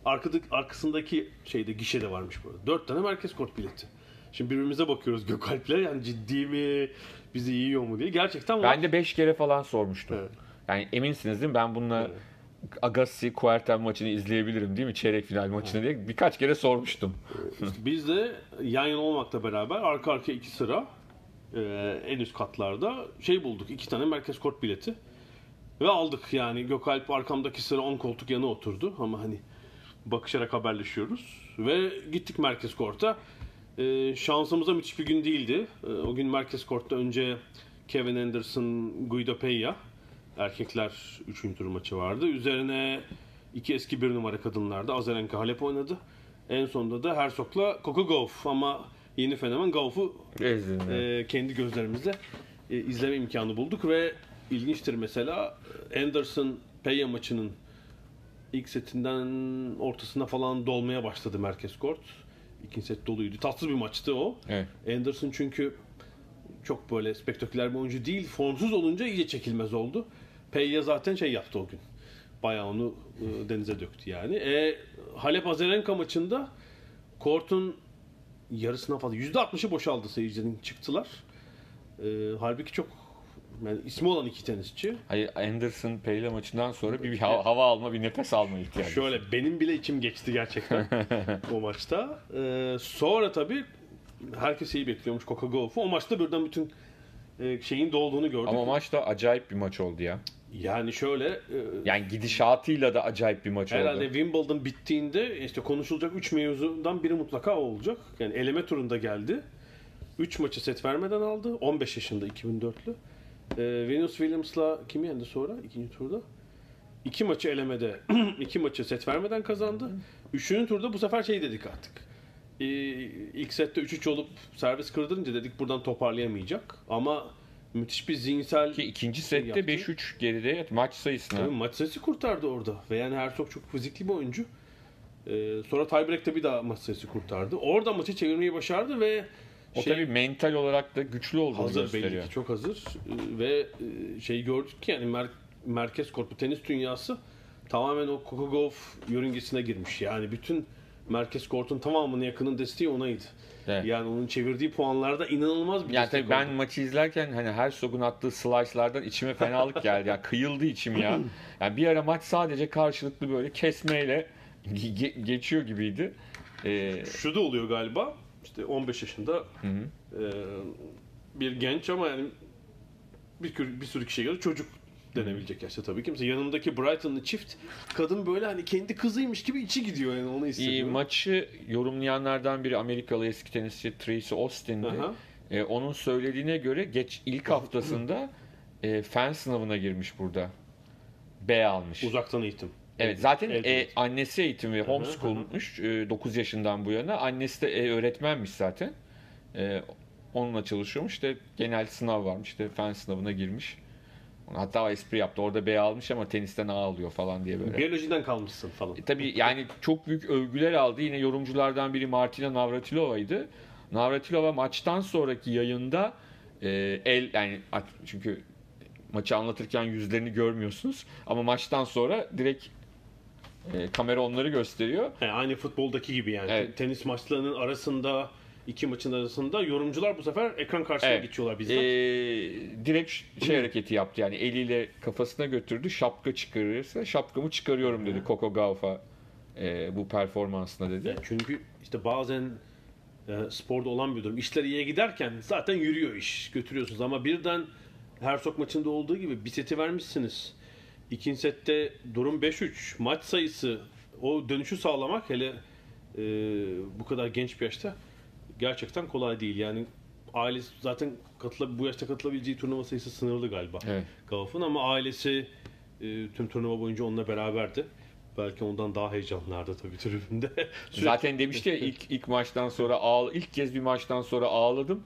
arkada, arkasındaki şeyde gişede varmış bu arada. Dört tane merkez kort bileti. Şimdi birbirimize bakıyoruz Gökalp'le. Yani ciddi mi? Bizi yiyor mu diye. Gerçekten var. Ben de 5 kere falan sormuştum. Evet. Yani eminsiniz değil mi? Ben bununla Agassi Kuerten maçını izleyebilirim değil mi? Çeyrek final maçını diye birkaç kere sormuştum. Biz de yan yana olmakla beraber arka arkaya iki sıra e, en üst katlarda şey bulduk. iki tane merkez kort bileti. Ve aldık yani Gökalp arkamdaki sıra 10 koltuk yana oturdu ama hani bakışarak haberleşiyoruz. Ve gittik merkez korta. E, şansımıza müthiş bir gün değildi. E, o gün merkez kortta önce Kevin Anderson, Guido Peña erkekler 3. tur maçı vardı. Üzerine iki eski bir numara kadınlarda Azarenka Halep oynadı. En sonunda da Herzog'la Coco Gauff ama yeni fenomen Gauff'u e, kendi gözlerimizle e, izleme imkanı bulduk ve ilginçtir mesela Anderson Peya maçının ilk setinden ortasına falan dolmaya başladı merkez kort. İkinci set doluydu. Tatsız bir maçtı o. Evet. Anderson çünkü çok böyle spektaküler bir oyuncu değil. Formsuz olunca iyice çekilmez oldu. Peyya zaten şey yaptı o gün. Bayağı onu e, denize döktü yani. E, Halep Azarenka maçında kortun yarısına fazla %60'ı boşaldı seyircilerin çıktılar. E, halbuki çok yani ismi olan iki tenisçi. Hayır Anderson Peyle maçından sonra bir, bir hava, hava alma, bir nefes alma ihtiyacı. Şöyle benim bile içim geçti gerçekten *laughs* o maçta. E, sonra tabii herkes iyi bekliyormuş Coca Gauff'u. O maçta birden bütün e, şeyin dolduğunu gördük. Ama maç da acayip bir maç oldu ya. Yani şöyle e, Yani gidişatıyla da acayip bir maç herhalde oldu. Wimbledon bittiğinde işte konuşulacak 3 mevzudan biri mutlaka olacak. Yani eleme turunda geldi. 3 maçı set vermeden aldı. 15 yaşında 2004'lü. E, Venus Williams'la kimi yendi sonra ikinci turda? İki maçı elemede, *clears throat* iki maçı set vermeden kazandı. Üçüncü turda bu sefer şey dedik artık. E, ilk sette 3-3 olup servis kırdırınca dedik buradan toparlayamayacak. Ama müthiş bir zihinsel Ki ikinci sette yaptı. 5-3 geride maç sayısına. Tabii maç sayısı kurtardı orada. Ve yani Herzog çok fizikli bir oyuncu. Ee, sonra tiebreak'te bir daha maç sayısı kurtardı. Orada maçı çevirmeyi başardı ve O şey, tabii mental olarak da güçlü olduğunu hazır gösteriyor. belli ki çok hazır. Ee, ve e, şey gördük ki yani mer- merkez kortu tenis dünyası tamamen o Gauff yörüngesine girmiş. Yani bütün merkez kortun tamamını yakının desteği onaydı. Evet. Yani onun çevirdiği puanlarda inanılmaz bir Yani destek tabii ben oldu. maçı izlerken hani her Herzog'un attığı slice'lardan içime fenalık geldi. Yani kıyıldı içim ya. *laughs* Yani bir ara maç sadece karşılıklı böyle kesmeyle ge- geçiyor gibiydi. Ee, Şu da oluyor galiba. İşte 15 yaşında e, bir genç ama yani bir, bir sürü kişiye göre çocuk denebilecek yaşta tabii ki. Mesela yanımdaki Brighton'lı çift kadın böyle hani kendi kızıymış gibi içi gidiyor yani onu iyi, hissediyor. maçı yorumlayanlardan biri Amerikalı eski tenisçi Tracy Austin'di. Aha. Ee, onun söylediğine göre geç ilk haftasında e, fen sınavına girmiş burada. B almış. Uzaktan eğitim. Evet zaten Evet, e, evet. annesi eğitim ve homeschoolmuş 9 yaşından bu yana. Annesi de e, öğretmenmiş zaten. E, onunla çalışıyormuş. İşte genel sınav varmış. İşte fen sınavına girmiş. Hatta espri yaptı. Orada B almış ama tenisten A alıyor falan diye böyle. Biyolojiden kalmışsın falan. E, tabii yani çok büyük övgüler aldı. Yine yorumculardan biri Martina Navratilova'ydı. Navratilova maçtan sonraki yayında e, el yani çünkü maçı anlatırken yüzlerini görmüyorsunuz ama maçtan sonra direkt e, kamera onları gösteriyor. He, aynı futboldaki gibi yani. Evet. Tenis maçlarının arasında iki maçın arasında yorumcular bu sefer ekran karşısına Evet. geçiyorlar bizden. Ee, direkt şey hareketi yaptı yani eliyle kafasına götürdü şapka çıkarırsa şapkamı çıkarıyorum dedi Coco Gauff'a e, bu performansına dedi. Yani çünkü işte bazen e, sporda olan bir durum. İşler iyiye giderken zaten yürüyor iş. Götürüyorsunuz ama birden her sok maçında olduğu gibi bir seti vermişsiniz. İkinci sette durum 5-3. Maç sayısı o dönüşü sağlamak hele e, bu kadar genç bir yaşta gerçekten kolay değil. Yani ailesi zaten katıla, bu yaşta katılabileceği turnuva sayısı sınırlı galiba. Evet. Gauff'un ama ailesi e, tüm turnuva boyunca onunla beraberdi. Belki ondan daha heyecanlardı tabii tribünde. *laughs* Zaten demişti ya ilk ilk maçtan sonra ağ, ilk kez bir maçtan sonra ağladım.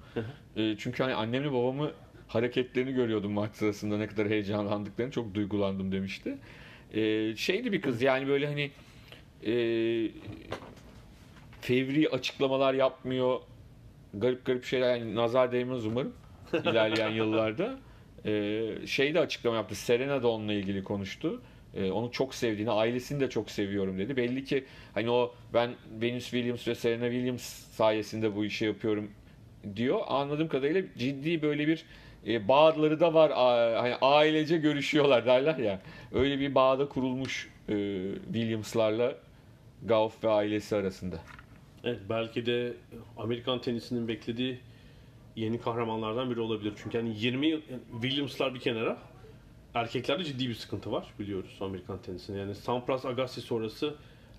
E, çünkü hani annemle babamı hareketlerini görüyordum maç sırasında ne kadar heyecanlandıklarını çok duygulandım demişti. E, şeydi bir kız yani böyle hani e, fevri açıklamalar yapmıyor. Garip garip şeyler yani nazar değmez umarım ilerleyen *laughs* yıllarda. E, şey de açıklama yaptı. Serena da onunla ilgili konuştu. E, onu çok sevdiğini, ailesini de çok seviyorum dedi. Belli ki hani o ben Venus Williams ve Serena Williams sayesinde bu işi yapıyorum diyor. Anladığım kadarıyla ciddi böyle bir e, bağları da var. Hani ailece görüşüyorlar derler ya. Öyle bir bağda kurulmuş e, Williams'larla Gauff ve ailesi arasında. Evet belki de Amerikan tenisinin beklediği yeni kahramanlardan biri olabilir. Çünkü hani 20 yıl yani Williams'lar bir kenara erkeklerde ciddi bir sıkıntı var biliyoruz Amerikan tenisinde. Yani Sampras Agassi sonrası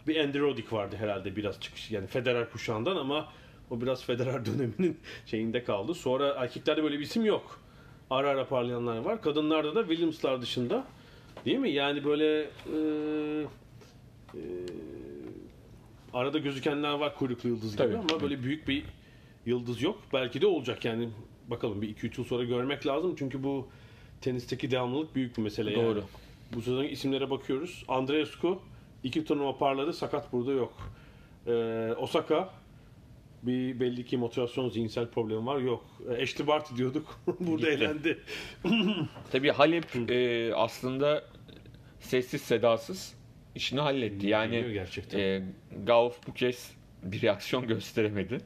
bir Andy Roddick vardı herhalde biraz çıkış yani Federer kuşağından ama o biraz Federer *laughs* döneminin şeyinde kaldı. Sonra erkeklerde böyle bir isim yok. Ara ara parlayanlar var. Kadınlarda da Williams'lar dışında değil mi? Yani böyle e, e, arada gözükenler var kuyruklu yıldız gibi Tabii. ama böyle büyük bir yıldız yok. Belki de olacak yani bakalım bir 2-3 yıl sonra görmek lazım çünkü bu tenisteki devamlılık büyük bir mesele yani. Doğru. Bu sezon isimlere bakıyoruz. Andreescu iki turnuva parladı sakat burada yok. Ee, Osaka bir belli ki motivasyon zihinsel problemi var yok. Ashley Barty diyorduk. *laughs* burada Gitti. elendi. *laughs* Tabii Halep e, aslında sessiz sedasız işini halletti. Yani gerçekten. e, Gauff bu kez bir reaksiyon *laughs* gösteremedi.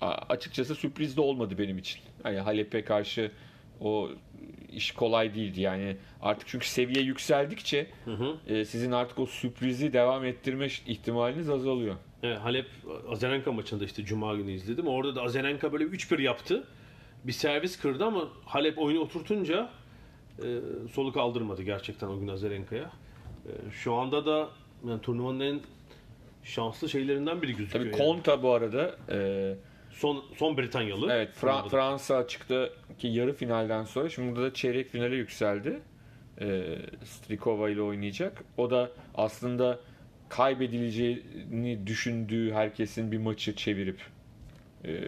A- açıkçası sürpriz de olmadı benim için. Yani Halep'e karşı o iş kolay değildi. Yani artık çünkü seviye yükseldikçe e, sizin artık o sürprizi devam ettirme ihtimaliniz azalıyor. Evet, Halep Azarenka maçında işte Cuma günü izledim. Orada da Azarenka böyle 3-1 yaptı. Bir servis kırdı ama Halep oyunu oturtunca e, soluk aldırmadı gerçekten o gün Azarenka'ya. E, şu anda da yani turnuvanın en şanslı şeylerinden biri gözüküyor. Tabii yani. Konta bu arada e, son son Britanyalı. Evet, Fra-. Fransa açıktaki yarı finalden sonra şimdi burada da çeyrek finale yükseldi. Ee, Strikova ile oynayacak. O da aslında kaybedileceğini düşündüğü herkesin bir maçı çevirip e,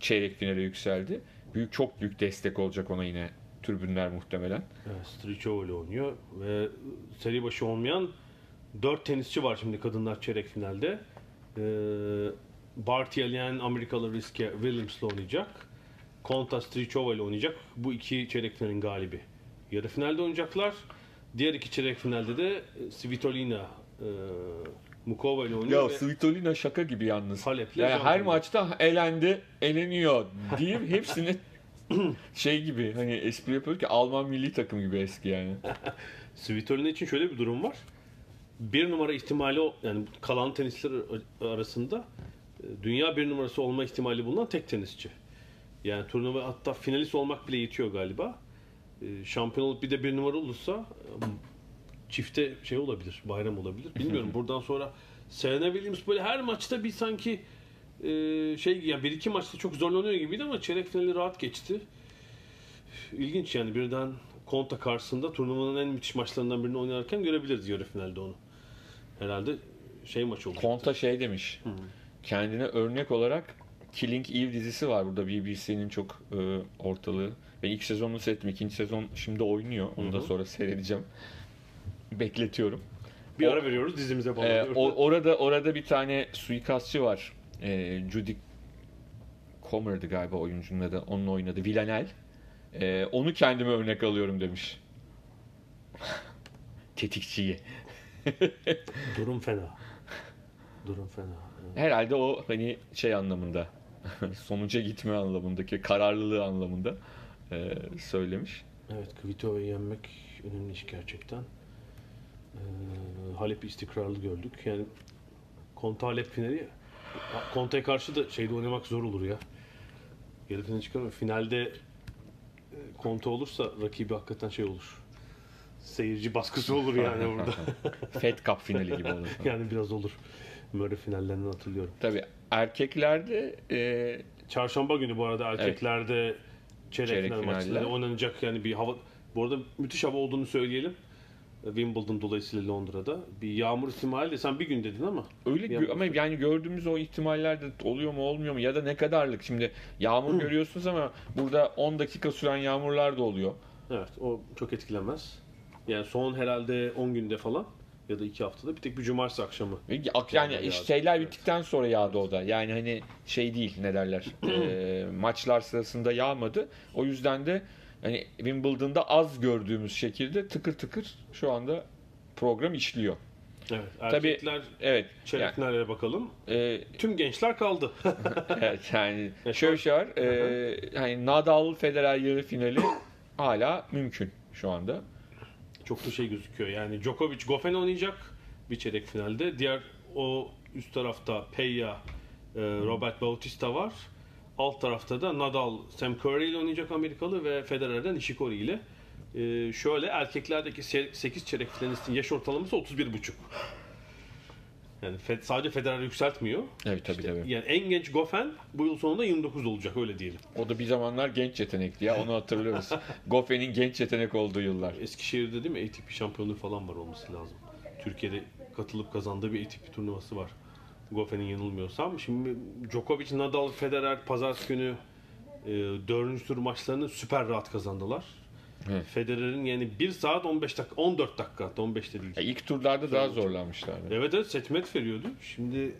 çeyrek finale yükseldi. Büyük çok büyük destek olacak ona yine tribünler muhtemelen. Evet, Strichova ile oynuyor ve seri başı olmayan 4 tenisçi var şimdi kadınlar çeyrek finalde. Ee, Barty eleyen Amerikalı Riske Williams ile oynayacak. Konta Strichova ile oynayacak. Bu iki çeyrek finalin galibi. Yarı finalde oynayacaklar. Diğer iki çeyrek finalde de Svitolina e, Mukova ile oynuyor. Ya ve Svitolina şaka gibi yalnız. Halep'le Yani her Zambia. maçta elendi, eleniyor diyeyim *laughs* hepsini şey gibi hani espri yapıyor ki Alman milli takım gibi eski yani. *laughs* Svitolina için şöyle bir durum var. Bir numara ihtimali o- yani kalan tenisçiler arasında e, dünya bir numarası olma ihtimali bulunan tek tenisçi. Yani turnuva hatta finalist olmak bile yetiyor galiba. E, Şampiyon olup bir de bir numara olursa çifte şey olabilir, bayram olabilir. Bilmiyorum *laughs* buradan sonra Serena Williams böyle her maçta bir sanki e, şey ya bir iki maçta çok zorlanıyor gibiydi ama çeyrek finali rahat geçti. İlginç yani birden Konta karşısında turnuvanın en müthiş maçlarından birini oynarken görebiliriz yarı finalde onu. Herhalde şey maç olacak. Konta şey demiş. Kendine örnek olarak Killing Eve dizisi var burada BBC'nin çok e, ortalığı. Ben ilk sezonunu seyrettim. ikinci sezon şimdi oynuyor. Onu da sonra seyredeceğim. Bekletiyorum. bir o- ara veriyoruz dizimize bağlanıyoruz. o- orada orada bir tane suikastçı var. Ee, Judy Comer'dı galiba oyuncunun adı. Onun oynadı. Villanel. Ee, onu kendime örnek alıyorum demiş. *laughs* Tetikçiyi. *laughs* Durum fena. Durum fena. Herhalde o hani şey anlamında *laughs* sonuca gitme anlamındaki kararlılığı anlamında e, söylemiş. Evet, Kvito'yu yenmek önemli iş gerçekten. Ee, Halep istikrarlı gördük. Yani Conte Halep finali Conte'ye karşı da şeyde oynamak zor olur ya. Yarı final çıkamıyor. Finalde e, Conte olursa rakibi hakikaten şey olur. Seyirci baskısı olur yani burada. *laughs* Fed Cup finali gibi olur. *laughs* yani biraz olur. Murray finallerinden hatırlıyorum. Tabii erkeklerde e, Çarşamba günü bu arada erkeklerde çeyrek, Çeyrek final maçları oynanacak yani bir hava bu arada müthiş hava olduğunu söyleyelim. Wimbledon dolayısıyla Londra'da. Bir yağmur ihtimali de sen bir gün dedin ama. öyle gö- ama yani gördüğümüz o ihtimaller de oluyor mu olmuyor mu ya da ne kadarlık şimdi yağmur görüyorsunuz ama burada 10 dakika süren yağmurlar da oluyor. Evet o çok etkilemez. Yani son herhalde 10 günde falan ya da 2 haftada bir tek bir cumartesi akşamı. Yani yağdı. şeyler Evet. bittikten sonra yağdı o da. Yani hani şey değil ne derler. *clears throat* e, maçlar sırasında yağmadı. O yüzden de hani Wimbledon'da az gördüğümüz şekilde tıkır tıkır şu anda program işliyor. Evet. Tabii, Erkekler Evet. çeyrek finallere bakalım. e, Tüm gençler kaldı. *laughs* evet yani *laughs* şöyle bir şey var. E, hani Nadal Federer yarı finali *coughs* hala mümkün şu anda. çok da şey gözüküyor. Yani Djokovic Goffin oynayacak bir çeyrek finalde. Diğer o üst tarafta Peya, e, Robert Bautista var. Alt tarafta da Nadal, Sam Curry ile oynayacak Amerikalı ve Federer'den Nishikori ile. E, şöyle erkeklerdeki 8 çeyrek finalistin yaş ortalaması 31,5. Yani Fed- sadece Federer yükseltmiyor. Evet tabii tabii. Yani en genç Goffin bu yıl sonunda 29 olacak öyle diyelim. O da bir zamanlar genç yetenekti ya onu hatırlıyoruz. *laughs* Goffen'in genç yetenek olduğu yıllar. Eskişehir'de değil mi ATP şampiyonluğu falan var olması lazım. Türkiye'de katılıp kazandığı bir ATP turnuvası var. Goffen'in yanılmıyorsam. Şimdi Djokovic, Nadal, Federer pazartesi günü e, dördüncü tur maçlarını süper rahat kazandılar. Evet. Federer'in yani 1 saat 15 dakika, 14 dakika hatta 15 de değil. Ya ilk turlarda daha zorlanmışlardı. Evet evet set met veriyordu. Şimdi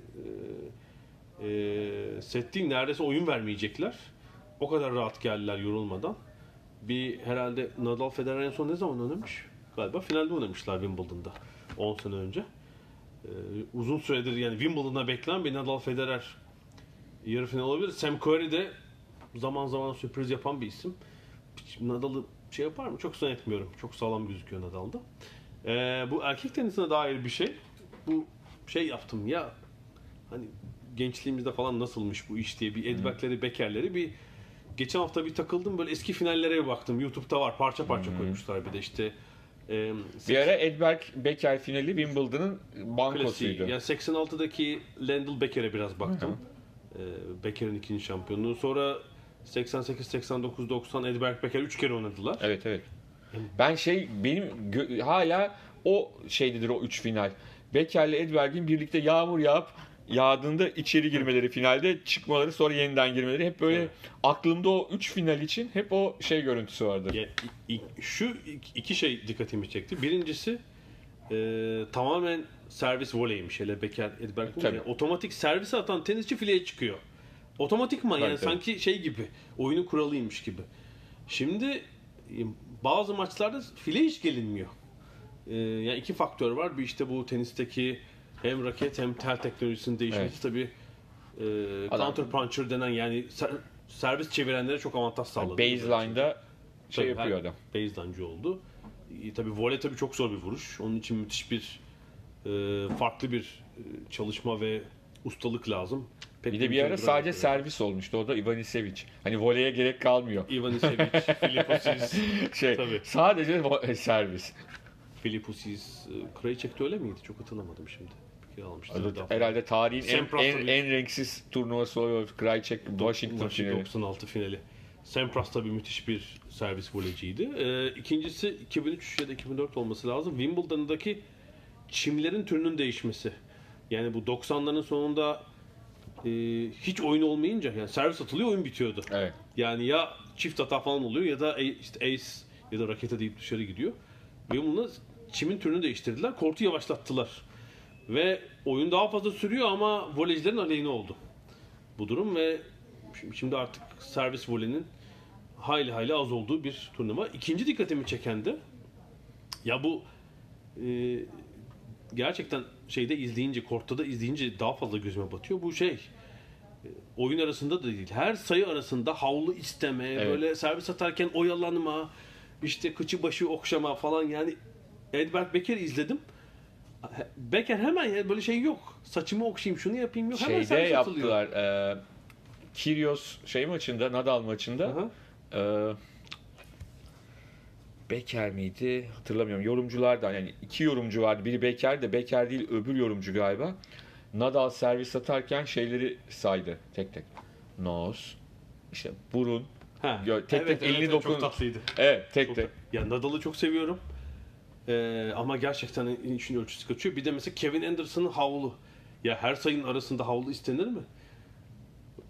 e, e, set değil neredeyse oyun vermeyecekler. O kadar rahat geldiler yorulmadan. Bir herhalde Nadal Federer en son ne zaman oynamış? Galiba finalde oynamışlar Wimbledon'da 10 sene önce. E, uzun süredir yani Wimbledon'da beklenen bir Nadal Federer yarı final olabilir. Sam Curry de zaman zaman sürpriz yapan bir isim. Nadal'ı şey yapar mı? Çok zannetmiyorum. Çok sağlam gözüküyor Nadal'da. Ee, bu erkek tenisine dair bir şey. Bu şey yaptım ya hani gençliğimizde falan nasılmış bu iş diye bir Edberg'leri, Becker'leri bir geçen hafta bir takıldım böyle eski finallere bir baktım. YouTube'da var parça parça koymuşlar bir de işte e, Bir ara Edberg Becker finali Wimbledon'ın klasiği. bankosuydu. Yani 86'daki Lendl Becker'e biraz baktım. Ee, Becker'in ikinci şampiyonluğu. Sonra 88, 89, 90 Edberg Becker 3 kere oynadılar. Evet evet. Ben şey benim gö- hala o şeydedir o 3 final. Becker'le Edberg'in birlikte yağmur yağıp yağdığında içeri girmeleri finalde çıkmaları sonra yeniden girmeleri hep böyle Evet. aklımda o 3 final için hep o şey görüntüsü vardır. Ya, şu iki şey dikkatimi çekti. Birincisi e, tamamen servis voleymiş. Hele Becker, Edberg. Yani otomatik servis atan tenisçi fileye çıkıyor. Otomatikman yani Tabii, sanki şey gibi. Oyunun kuralıymış gibi. Şimdi e, bazı maçlarda file hiç gelinmiyor. E, yani iki faktör var. Bir işte bu tenisteki hem raket hem tel teknolojisinin değişmesi Evet. tabii e, Adam- counter puncher denen yani ser- servis çevirenlere çok avantaj sağladı. Baseline'da şey Tabii, yapıyor her- adam. Baseline'cı oldu. E, tabii voley tabii çok zor bir vuruş. Onun için müthiş bir e, farklı bir e, çalışma ve ustalık lazım. Pek Bir de bir mümkün ara değil. sadece servis olmuştu. O da Ivanisevic. Hani voleye gerek kalmıyor. Ivanisevic, *laughs* Filiposis, Şey, Tabii. sadece vo- servis. Filiposis, e, Krajicek de öyle miydi? Çok hatırlamadım şimdi. Almıştı. Adı- Daha- Herhalde tarihin en, en, en renksiz turnuvası oluyor. Krajicek Washington Maçı finali. 96 finali. Sampras tabii müthiş bir servis voleyciydi. Ee, ikincisi 2003 ya da 2004 olması lazım. Wimbledon'daki çimlerin türünün değişmesi. Yani bu 90'ların sonunda e, hiç oyun olmayınca yani servis atılıyor oyun bitiyordu. Evet. Yani ya çift hata falan oluyor ya da işte ace ya da rakete deyip dışarı gidiyor. Wimbledon'da çimin türünü değiştirdiler. Kortu yavaşlattılar. Ve oyun daha fazla sürüyor ama voleycilerin aleyhine oldu bu durum ve Şimdi, artık servis voleyinin hayli hayli az olduğu bir turnuva. İkinci dikkatimi çeken de ya bu e, gerçekten şeyde izleyince, kortta da izleyince daha fazla gözüme batıyor. Bu şey e, oyun arasında da değil. Her sayı arasında havlu isteme, Evet. böyle servis atarken oyalanma, işte kıçı başı okşama falan yani Edbert Becker'i izledim. Becker hemen ya böyle şey yok. Saçımı okşayayım, şunu yapayım yok. Hemen Şeyde servis atılıyor. yaptılar. E, Kyrgios şey maçında, Nadal maçında Aha. e, Beker miydi? Hatırlamıyorum. Yorumculardan yani iki yorumcu vardı. Biri Beker de Beker değil öbür yorumcu galiba. Nadal servis atarken şeyleri saydı tek tek. Nose, işte burun, Ha. Gö- tek tek elini dokun- Çok tatlıydı. evet tek Çok tek. Ya Nadal'ı çok seviyorum. Ee, ama gerçekten işin ölçüsü kaçıyor. Bir de mesela Kevin Anderson'ın havlu. Ya her sayının arasında havlu istenir mi?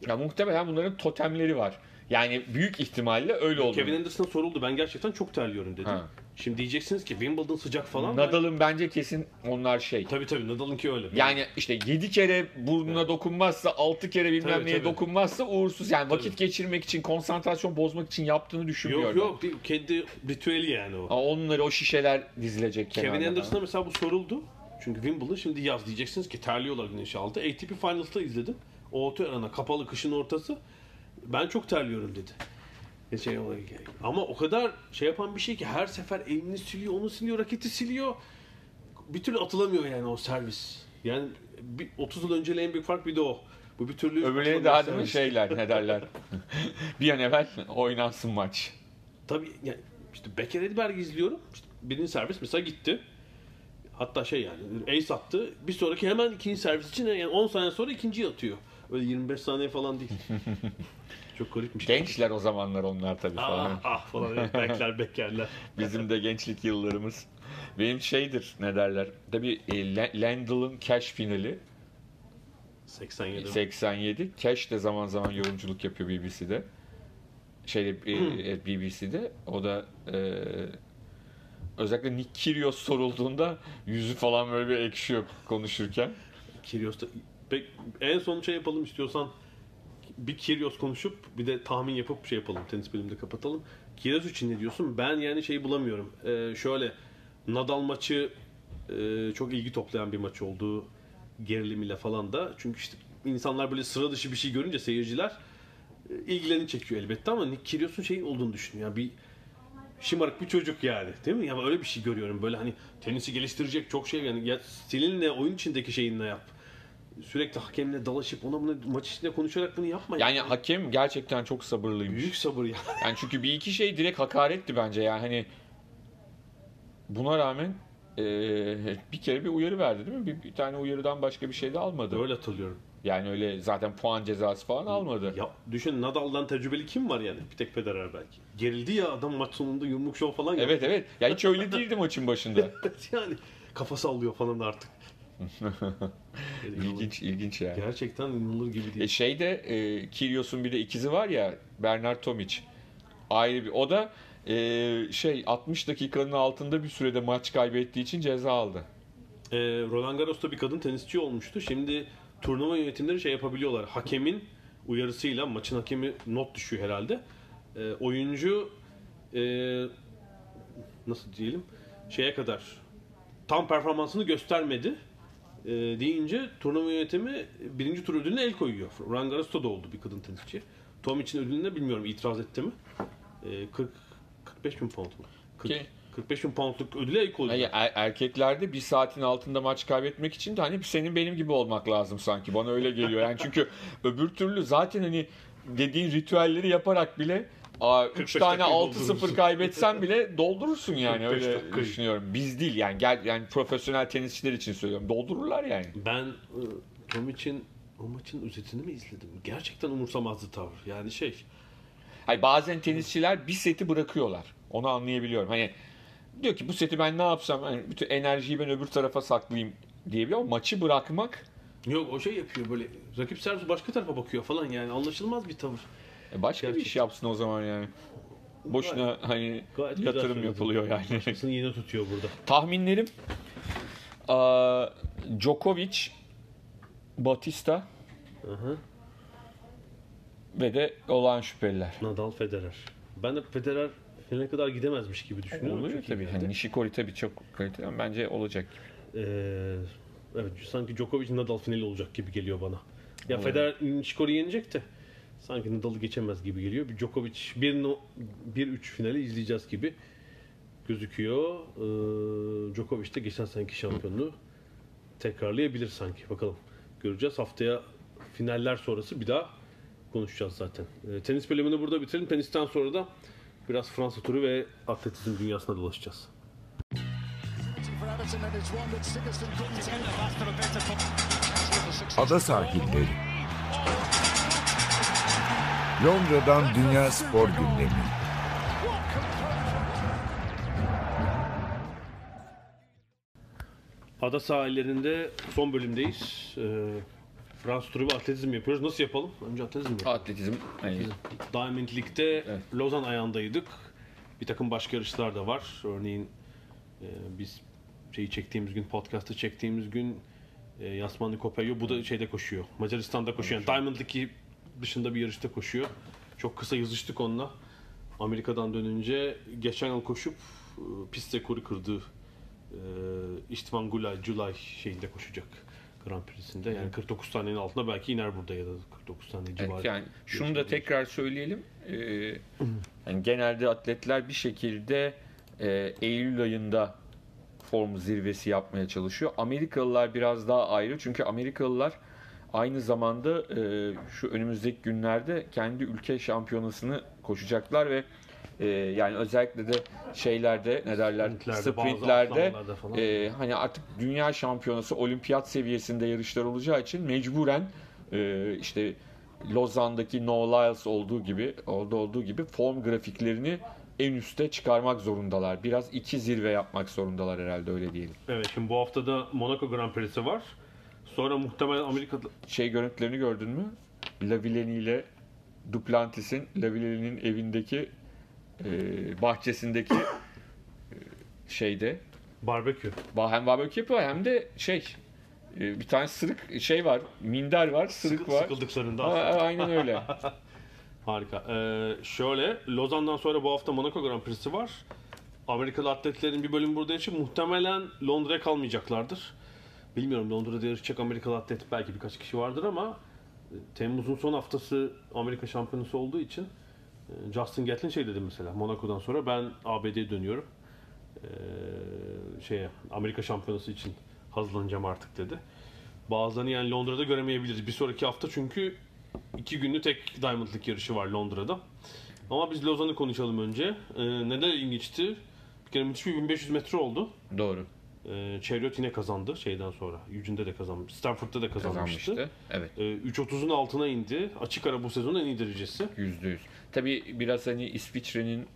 Ya muhtemelen bunların totemleri var. Yani büyük ihtimalle öyle oldu. Kevin Anderson'a soruldu. Ben gerçekten çok terliyorum dedi. Ha. Şimdi diyeceksiniz ki Wimbledon sıcak falan. Nadal'ın bence kesin onlar şey. Tabii tabii Nadal'ınki öyle. Yani işte 7 kere burnuna dokunmazsa, 6 kere bilmem Tabii, neye tabii. dokunmazsa uğursuz. Yani vakit Tabii. geçirmek için, konsantrasyon bozmak için yaptığını yok düşünmüyorum. yok değil. Kendi ritüeli yani o. Ama onları o şişeler dizilecek Kevin. Anderson'a mesela bu soruldu. Çünkü Wimbledon şimdi yaz diyeceksiniz ki terliyorlar güneş altı. ATP Finals'ta izledim. O arana kapalı kışın ortası. Ben çok terliyorum dedi. Şey, yani. ama o kadar şey yapan bir şey ki her sefer elini siliyor, onu siliyor, raketi siliyor. Bir türlü atılamıyor yani o servis. Yani bir, 30 yıl önceyle en büyük fark bir de o. Bu bir türlü Öbürleri daha değil mi şeyler ne derler. *laughs* bir an evvel oynansın maç. Tabii yani işte Becker Edberg'i izliyorum. İşte birinci servis mesela gitti. Hatta şey yani ace attı. Bir sonraki hemen ikinci servis için yani 10 saniye sonra ikinciyi atıyor. Öyle 25 saniye falan değil. *laughs* Çok garipmiş. Gençler o zamanlar onlar tabii falan. Ah ah falan evet, bekler bekerler. *laughs* Bizim de gençlik yıllarımız. Benim şeydir ne derler. Tabii e, La- Landal'ın Cash finali 87. 87. Cash de zaman zaman yorumculuk yapıyor BBC'de. Şey e, BBC'de. O da e, özellikle Nick Kyrgios sorulduğunda yüzü falan böyle bir ekşiyor konuşurken. Kyrgios'ta Pek, en son şey yapalım istiyorsan bir Kyrgios konuşup bir de tahmin yapıp şey yapalım. Tenis bölümünde kapatalım. Kyrgios için ne diyorsun? Ben yani şeyi bulamıyorum. Ee, şöyle Nadal maçı e, çok ilgi toplayan bir maç oldu. Gerilimiyle falan da. Çünkü işte insanlar böyle sıra dışı bir şey görünce seyirciler e, ilgilerini çekiyor elbette ama Nick Kyrgios'un şey olduğunu düşünüyorum. Yani bir şımarık bir çocuk yani. Değil mi? Ya öyle bir şey görüyorum. Böyle hani tenisi geliştirecek çok şey yani ya stilinle oyun içindeki şeyinle yap. Sürekli hakemle dalaşıp ona bunu maç içinde konuşarak bunu yapma. Yani hakem gerçekten çok sabırlıymış. büyük sabır ya. *laughs* Yani çünkü bir iki şey direkt hakaretti bence yani hani buna rağmen eee, bir kere bir uyarı verdi değil mi? Bir, bir tane uyarıdan başka bir şey de almadı. Öyle hatırlıyorum. Yani öyle zaten puan cezası falan almadı. Ya düşün Nadal'dan tecrübeli kim var yani? Bir tek Federer belki. Gerildi ya adam maç sonunda yumruk şov falan yaptı. Evet evet. Ya hiç öyle değildi maçın başında. *laughs* yani kafa sallıyor falan artık. *laughs* İlginç ilginç yani. Gerçekten inanılır gibi değil. E şeyde e, Kyrgios'un bir de ikizi var ya Bernard Tomic. Ayrı bir. O da e, şey 60 dakikanın altında bir sürede maç kaybettiği için ceza aldı. Ee, Roland Garros'ta bir kadın tenisçi olmuştu. Şimdi turnuva yönetimleri şey yapabiliyorlar. Hakemin uyarısıyla maçın hakemi not düşüyor herhalde. Ee, oyuncu e, nasıl diyelim şeye kadar tam performansını göstermedi e, deyince turnuva yönetimi birinci tur ödülüne el koyuyor. Roland Garros'ta da oldu bir kadın tenisçi. Tom için ödülüne bilmiyorum itiraz etti mi? E, 40 45 bin pound mu? 40, Ki- 45 bin poundluk ödüle el koyuyor. Yani er- erkeklerde bir saatin altında maç kaybetmek için de hani senin benim gibi olmak lazım sanki. Bana öyle geliyor. Yani çünkü *laughs* öbür türlü zaten hani dediğin ritüelleri yaparak bile aa, 3 45 tane dakikayı 6-0 doldurursun. kaybetsen bile doldurursun yani 45 öyle düşünüyorum. Biz değil yani gel yani profesyonel tenisçiler için söylüyorum. Doldururlar yani. Ben e, Tom için o maçın özetini mi izledim? Gerçekten umursamazdı tavır. Yani şey Hayır bazen tenisçiler bir seti bırakıyorlar. Onu anlayabiliyorum. Hani diyor ki bu seti ben ne yapsam hani bütün enerjiyi ben öbür tarafa saklayayım diyebiliyor ama maçı bırakmak yok o şey yapıyor böyle rakip servis başka tarafa bakıyor falan yani anlaşılmaz bir tavır. E başka bir iş Gerçekten. yapsın o zaman yani. Boşuna hani Gayet güzel yatırım söyledin. yapılıyor yani. Başkasını yine tutuyor burada. Tahminlerim aa, Djokovic, Batista hı. ve de olağan şüpheliler. Nadal, Federer. Ben de Federer finale kadar gidemezmiş gibi düşünüyorum. İyi tabii. Hani Nishikori tabii çok kaliteli ama bence olacak. Ee, evet sanki Djokovic Nadal finali olacak gibi geliyor bana. Ya Olabilir. Federer Nishikori yenecek de sanki Nadal'ı geçemez gibi geliyor. Bir Djokovic 1-3 finali izleyeceğiz gibi gözüküyor. Ee, Djokovic de geçen seneki şampiyonluğu tekrarlayabilir sanki. Bakalım göreceğiz. Haftaya finaller sonrası bir daha konuşacağız zaten. Ee, tenis bölümünü burada bitirelim. Tenisten sonra da biraz Fransa turu ve atletizm dünyasına dolaşacağız. for Everton Londra'dan Dünya Spor Gündemi. Ada sahillerinde son bölümdeyiz. Ee, Fransız turu ve atletizm yapıyoruz. Nasıl yapalım? Önce atletizm yapalım. Atletizm hani Diamond League'de Lozan ayağındaydık. Bir takım başka yarışlar da var. Örneğin e, biz şeyi çektiğimiz gün, podcast'ı çektiğimiz gün e, Yasmani Kopello bu da şeyde koşuyor. Macaristan'da koşuyor. Yani Diamond League dışında bir yarışta koşuyor. Çok kısa yazıştık onunla. Amerika'dan dönünce geçen yıl koşup e, pist rekoru kırdı. E, İştvan Gulay, Julay şeyinde koşacak. Grand Prix'sinde. Yani 49 tanenin altında belki iner burada ya da 49 tane civarı. Evet, yani şunu da tekrar söyleyelim. Ee, *clears throat* yani genelde atletler bir şekilde e, Eylül ayında form zirvesi yapmaya çalışıyor. Amerikalılar biraz daha ayrı çünkü Amerikalılar aynı zamanda e, şu önümüzdeki günlerde kendi ülke şampiyonasını koşacaklar ve e, yani özellikle de şeylerde ne derler Sprintlerde, e, hani artık dünya şampiyonası olimpiyat seviyesinde yarışlar olacağı için mecburen e, işte Lozan'daki No Lyles olduğu gibi oldu olduğu gibi form grafiklerini en üste çıkarmak zorundalar. Biraz iki zirve yapmak zorundalar herhalde öyle diyelim. Evet şimdi bu hafta da Monaco Grand Prix'si var. Sonra muhtemelen Amerika'da Şey görüntülerini gördün mü? Lavilleni ile Duplantis'in Lavilleni'nin evindeki e, bahçesindeki e, şeyde barbekü. Hem barbekü yapıyor hem de şey e, bir tane sırık şey var, minder var, sırık Sıkı- var. Sıkıldıklarında A- aynen öyle. *laughs* Harika. Ee, şöyle Lozan'dan sonra bu hafta Monaco Grand Prix'si var. Amerikalı atletlerin bir bölümü burada için muhtemelen Londra'ya kalmayacaklardır. Bilmiyorum Londra'da yarışacak Amerikalı atlet belki birkaç kişi vardır ama e, Temmuz'un son haftası Amerika şampiyonası olduğu için e, Justin Gatlin şey dedi mesela Monaco'dan sonra ben ABD'ye dönüyorum. Ee, şeye Amerika şampiyonası için hazırlanacağım artık dedi. Bazılarını yani Londra'da göremeyebiliriz bir sonraki hafta çünkü iki günlük tek Diamond League yarışı var Londra'da. Ama biz Lozan'ı konuşalım önce. Ee, neden ilginçti? Bir kere müthiş bir 1500 metre oldu. Doğru. Ee, Chariot yine kazandı şeyden sonra. Eugene'de de kazanmış. Stanford'da da kazanmıştı. Kazanmıştı. Evet. Ee, 3.30'un altına indi. Açık ara bu sezonun en iyi derecesi. Yüzde yüz. Tabii biraz hani İsviçre'nin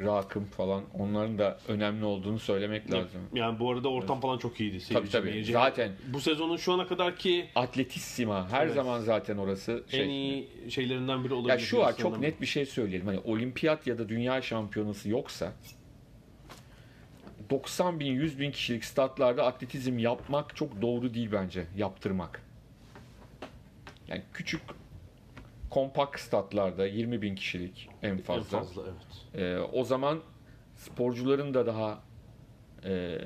rakım falan onların da önemli olduğunu söylemek lazım. Yani bu arada ortam falan çok iyiydi. Seyirci, tabii. meyirci. Zaten. Bu sezonun şu ana kadarki Atletissima her Evet. zaman zaten orası şey. en iyi şeylerinden biri olabilir. Ya şu var çok net bir şey söyleyelim. Hani olimpiyat ya da dünya şampiyonası yoksa 90 bin 100 bin kişilik statlarda atletizm yapmak çok doğru değil bence. Yaptırmak. Yani küçük kompakt statlarda 20 bin kişilik en En fazla. fazla evet. Ee, o zaman sporcuların da daha e,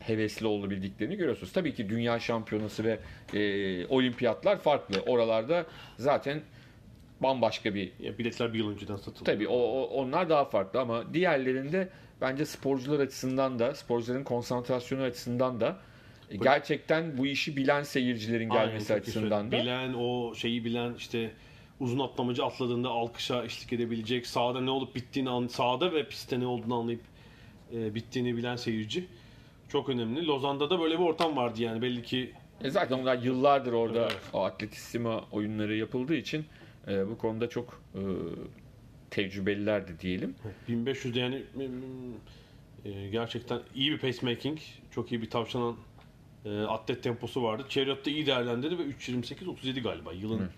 hevesli olabildiklerini görüyorsunuz. Tabii ki dünya şampiyonası ve e, olimpiyatlar farklı. Oralarda zaten bambaşka bir Ya biletler bir yıl önceden satıldı. Tabii o, o- onlar daha farklı ama diğerlerinde bence sporcular açısından da sporcuların konsantrasyonu açısından da e, gerçekten bu işi bilen seyircilerin Aynen, gelmesi iyi açısından da. Bilen o şeyi bilen işte uzun atlamacı atladığında alkışa eşlik edebilecek. Sahada ne olup bittiğini an, sahada ve pistte ne olduğunu anlayıp e, bittiğini bilen seyirci. Çok önemli. Lozan'da da böyle bir ortam vardı yani belli ki E zaten onlar yıllardır orada Evet. o atletissima oyunları yapıldığı için e, bu konuda çok e, tecrübelilerdi diyelim. 1500'de yani e, gerçekten iyi bir pacemaking, çok iyi bir tavşanan e, atlet temposu vardı. Chariot'ta iyi değerlendirdi ve 3.28-37 galiba yılın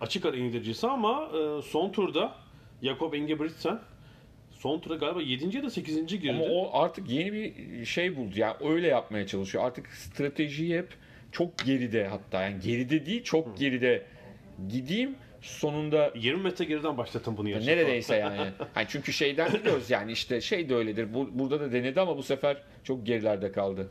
açık ara derecesi ama e, son turda Jakob Ingebrigtsen son tura galiba 7. ya da 8. girdi. Ama o artık yeni bir şey buldu. Yani öyle yapmaya çalışıyor. Artık stratejiyi hep çok geride hatta yani geride değil çok geride gideyim sonunda 20 metre geriden başlatın bunu yarışa. neredeyse yani. *laughs* Hani çünkü şeyden biliyoruz yani işte şey de öyledir. Bu, burada da denedi ama bu sefer çok gerilerde kaldı.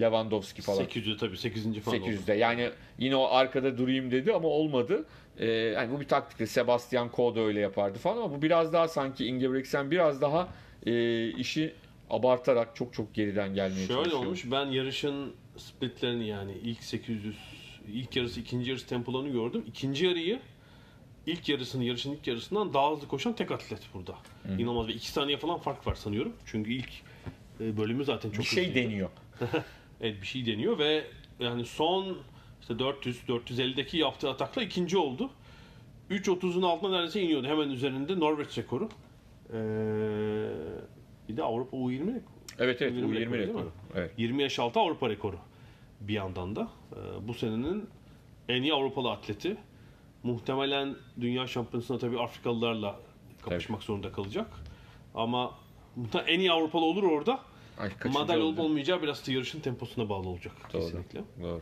Lewandowski falan. 800'de tabii 8. falan oldu. 800'de. Yani yine o arkada durayım dedi ama olmadı. Ee, yani bu bir taktikti. Sebastian Coe da öyle yapardı falan ama bu biraz daha sanki Ingebrigtsen biraz daha e, işi abartarak çok çok geriden gelmeye Şöyle çalışıyor. olmuş ben yarışın splitlerini yani ilk 800 ilk yarısı ikinci yarısı tempolarını gördüm. İkinci yarıyı ilk yarısını yarışın ilk yarısından daha hızlı koşan tek atlet burada. İnanılmaz ve 2 saniye falan fark var sanıyorum. Çünkü ilk e, bölümü zaten çok Bir şey hızlıydı. deniyor. *laughs* Evet bir şey deniyor ve yani son işte 400 450'deki yaptığı atakla ikinci oldu. 3.30'un altına neredeyse iniyordu. Hemen üzerinde Norveç rekoru. Ee, bir de Avrupa U20 Evet evet bu 20 20 rekoru değil rekor. mi? Evet. 20 yaş altı Avrupa rekoru bir yandan da. Ee, bu senenin en iyi Avrupalı atleti. Muhtemelen dünya şampiyonasında tabii Afrikalılarla kapışmak zorunda kalacak. Ama en iyi Avrupalı olur orada. Ay, Madalya olup olmayacağı biraz da yarışın temposuna bağlı olacak Doğru. kesinlikle. Doğru.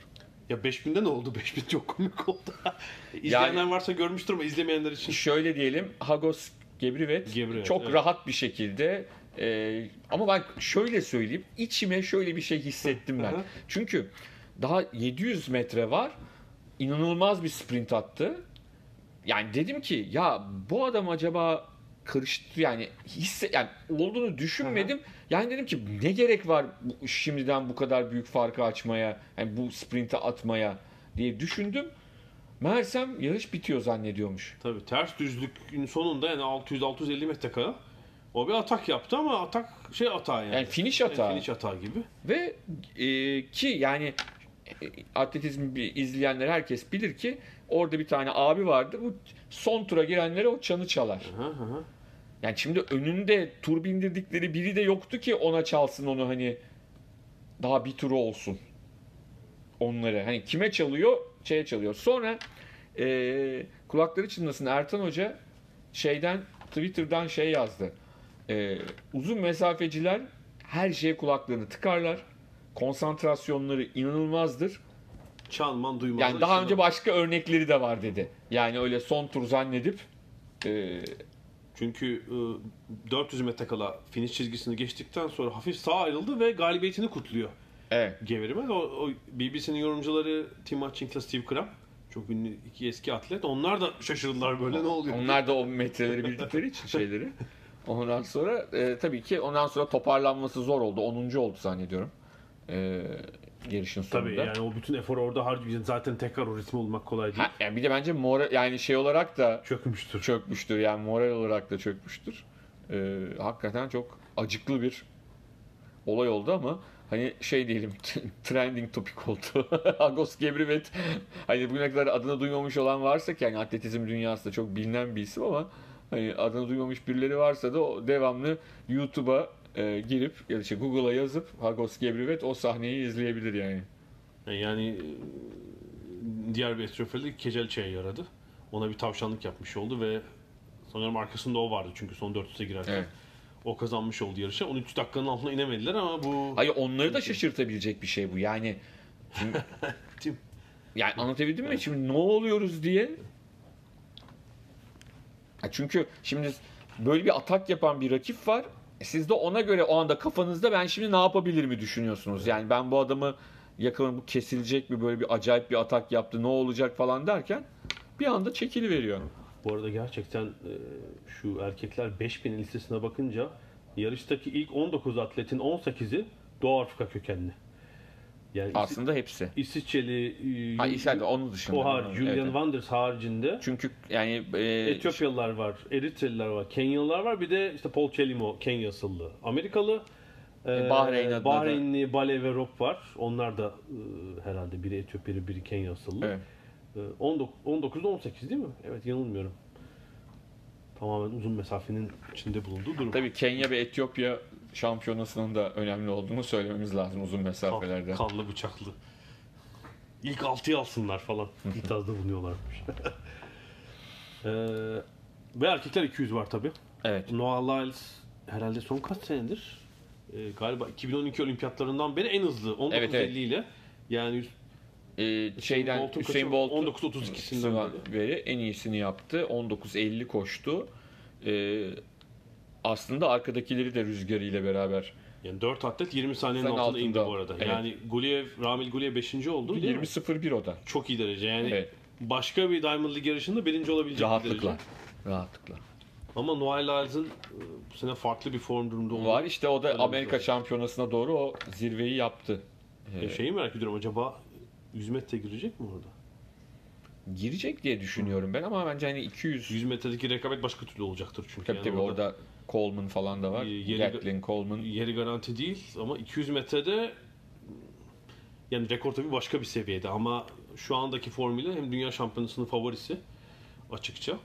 Ya 5000'de ne oldu? *laughs* 5000 çok komik oldu. *laughs* İzleyenler varsa görmüştür ama izlemeyenler için. Şöyle diyelim Hagos Gebrivet Gebrivet, çok evet. rahat bir şekilde e, ama ben şöyle söyleyeyim içime şöyle bir şey hissettim ben. Çünkü daha 700 metre var inanılmaz bir sprint attı. Yani dedim ki ya bu adam acaba karıştı yani hisse yani olduğunu düşünmedim. Yani dedim ki ne gerek var bu, şimdiden bu kadar büyük farkı açmaya, yani bu sprinte atmaya diye düşündüm. Meğersem yarış bitiyor zannediyormuş. Tabii ters düzlükün sonunda yani 600-650 metre kala o bir atak yaptı ama atak şey atağı yani. Yani finish atağı. Yani finish atağı gibi. Ve e, ki yani e, atletizmi izleyenler herkes bilir ki orada bir tane abi vardı. Bu son tura girenlere o çanı çalar. Hı hı. Yani şimdi önünde tur bindirdikleri biri de yoktu ki ona çalsın onu hani daha bir turu olsun. Onları hani kime çalıyor? Şeye çalıyor. Sonra e, kulakları çınlasın Ertan Hoca şeyden Twitter'dan şey yazdı. E, uzun mesafeciler her şeye kulaklarını tıkarlar. Konsantrasyonları inanılmazdır. Çalman duymaz. Yani daha önce başka örnekleri de var dedi. Yani öyle son tur zannedip e, Çünkü e, 400 metre kala finish çizgisini geçtikten sonra hafif sağa ayrıldı ve galibiyetini kutluyor. evet. Geverimez. O, o BBC'nin yorumcuları Tim Hutchins'la Steve Cram. Çok ünlü iki eski atlet. Onlar da şaşırdılar böyle ne oluyor? Onlar da o metreleri bildikleri için şeyleri. *laughs* Ondan sonra e, tabii ki ondan sonra toparlanması zor oldu. 10. oldu zannediyorum. E, yarışın sonunda. Tabii yani o bütün eforu orada harcayacak. Zaten tekrar o ritmi bulmak kolay değil. Ha, yani bir de bence moral yani şey olarak da Çökmüştür. çökmüştür. Yani moral olarak da çökmüştür. E, hakikaten çok acıklı bir olay oldu ama hani şey diyelim trending topik oldu. *laughs* Agos Gebrivet hani bugüne kadar adını duymamış olan varsa ki yani atletizm dünyasında çok bilinen bir isim ama hani adını duymamış birileri varsa da o devamlı YouTube'a e, girip ya işte Google'a yazıp Hagos Gebrivet o sahneyi izleyebilir yani. Yani e, diğer bir etrafeli Kecelçe'ye yaradı. Ona bir tavşanlık yapmış oldu ve sanırım arkasında o vardı çünkü son 400'e girerken. Evet. O kazanmış oldu yarışa. 13 dakikanın altına inemediler ama bu... Hayır onları da şaşırtabilecek bir şey bu. Yani şimdi, *laughs* yani anlatabildim mi? Şimdi ne oluyoruz diye. Çünkü şimdi böyle bir atak yapan bir rakip var. E Siz de ona göre o anda kafanızda ben şimdi ne yapabilir mi düşünüyorsunuz? Yani ben bu adamı yakalarım bu kesilecek mi böyle bir acayip bir atak yaptı ne olacak falan derken bir anda çekili veriyor. Bu arada gerçekten e, şu erkekler 5000 listesine bakınca yarıştaki ilk 19 atletin 18'i Doğu Afrika kökenli. Yani İs- Aslında hepsi. İsviçreli, e, Ha İsrail'de onun dışında. o Julian evet. Wanders haricinde Çünkü yani e, Etiyopyalılar var, Eritreliler var, Kenyalılar var. Bir de işte Paul Chelimo, Kenya asıllı. Amerikalı. e, Bahreyn da- Bahreynli Bale ve Rob var. Onlar da e, herhalde biri Etiyopyalı, biri Kenya asıllı. Evet. E, 19, 19'da 18 değil mi? Evet yanılmıyorum. Tamamen uzun mesafenin içinde bulunduğu durum. Tabii Kenya ve Etiyopya şampiyonasının da önemli olduğunu söylememiz lazım uzun mesafelerde. kanlı bıçaklı. İlk 6'yı alsınlar falan. İtazda bulunuyorlarmış. *laughs* e, ve erkekler 200 var tabii. Evet. Noah Lyles herhalde son kaç senedir? Ee, galiba 2012 olimpiyatlarından beri en hızlı 19.50 Evet, evet. ile yani yüz- e, şeyden Bolt'un Hüseyin? Bolt'un 19.32'sinden beri. en iyisini yaptı. 19.50 koştu. E, aslında arkadakileri de rüzgarıyla beraber Yani 4 atlet 20 saniyenin Sen altında, indi altında. bu arada. Evet. Yani Guliev, Ramil Guliev 5. oldu değil mi? 20.01 o da. Çok iyi derece. Yani Evet. başka bir Diamond League yarışında birinci olabilecek bir Rahatlıkla. derece. Rahatlıkla. Ama Noel Lyles'ın e, bu sene farklı bir form durumda olduğu. Var işte o da Amerika bir şey. şampiyonasına doğru o zirveyi yaptı. E, şeyi merak ediyorum acaba 100 metre girecek mi orada? Girecek diye düşünüyorum ben ama bence hani 200 100 metredeki rekabet başka türlü olacaktır çünkü. tabii Yani tabii orada Coleman falan da var. E, yeri- Gatlin, Coleman. yeri garanti değil ama 200 metrede yani rekor tabii başka bir seviyede ama şu andaki formüle hem dünya şampiyonasının favorisi açıkça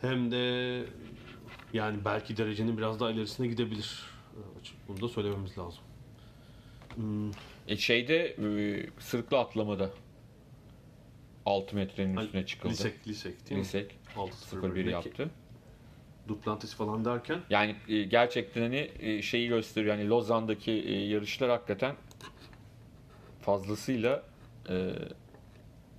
hem de yani belki derecenin biraz daha ilerisine gidebilir. Bunu da söylememiz lazım. E şeyde e, sırıklı atlamada 6 metrenin üstüne çıkıldı. Lisek, Lisek değil mi? Lisek 6-0-1 0-1 yaptı. Duplantis falan derken Yani e, gerçekten hani e, şeyi gösteriyor. Yani Lozan'daki e, yarışlar hakikaten fazlasıyla e,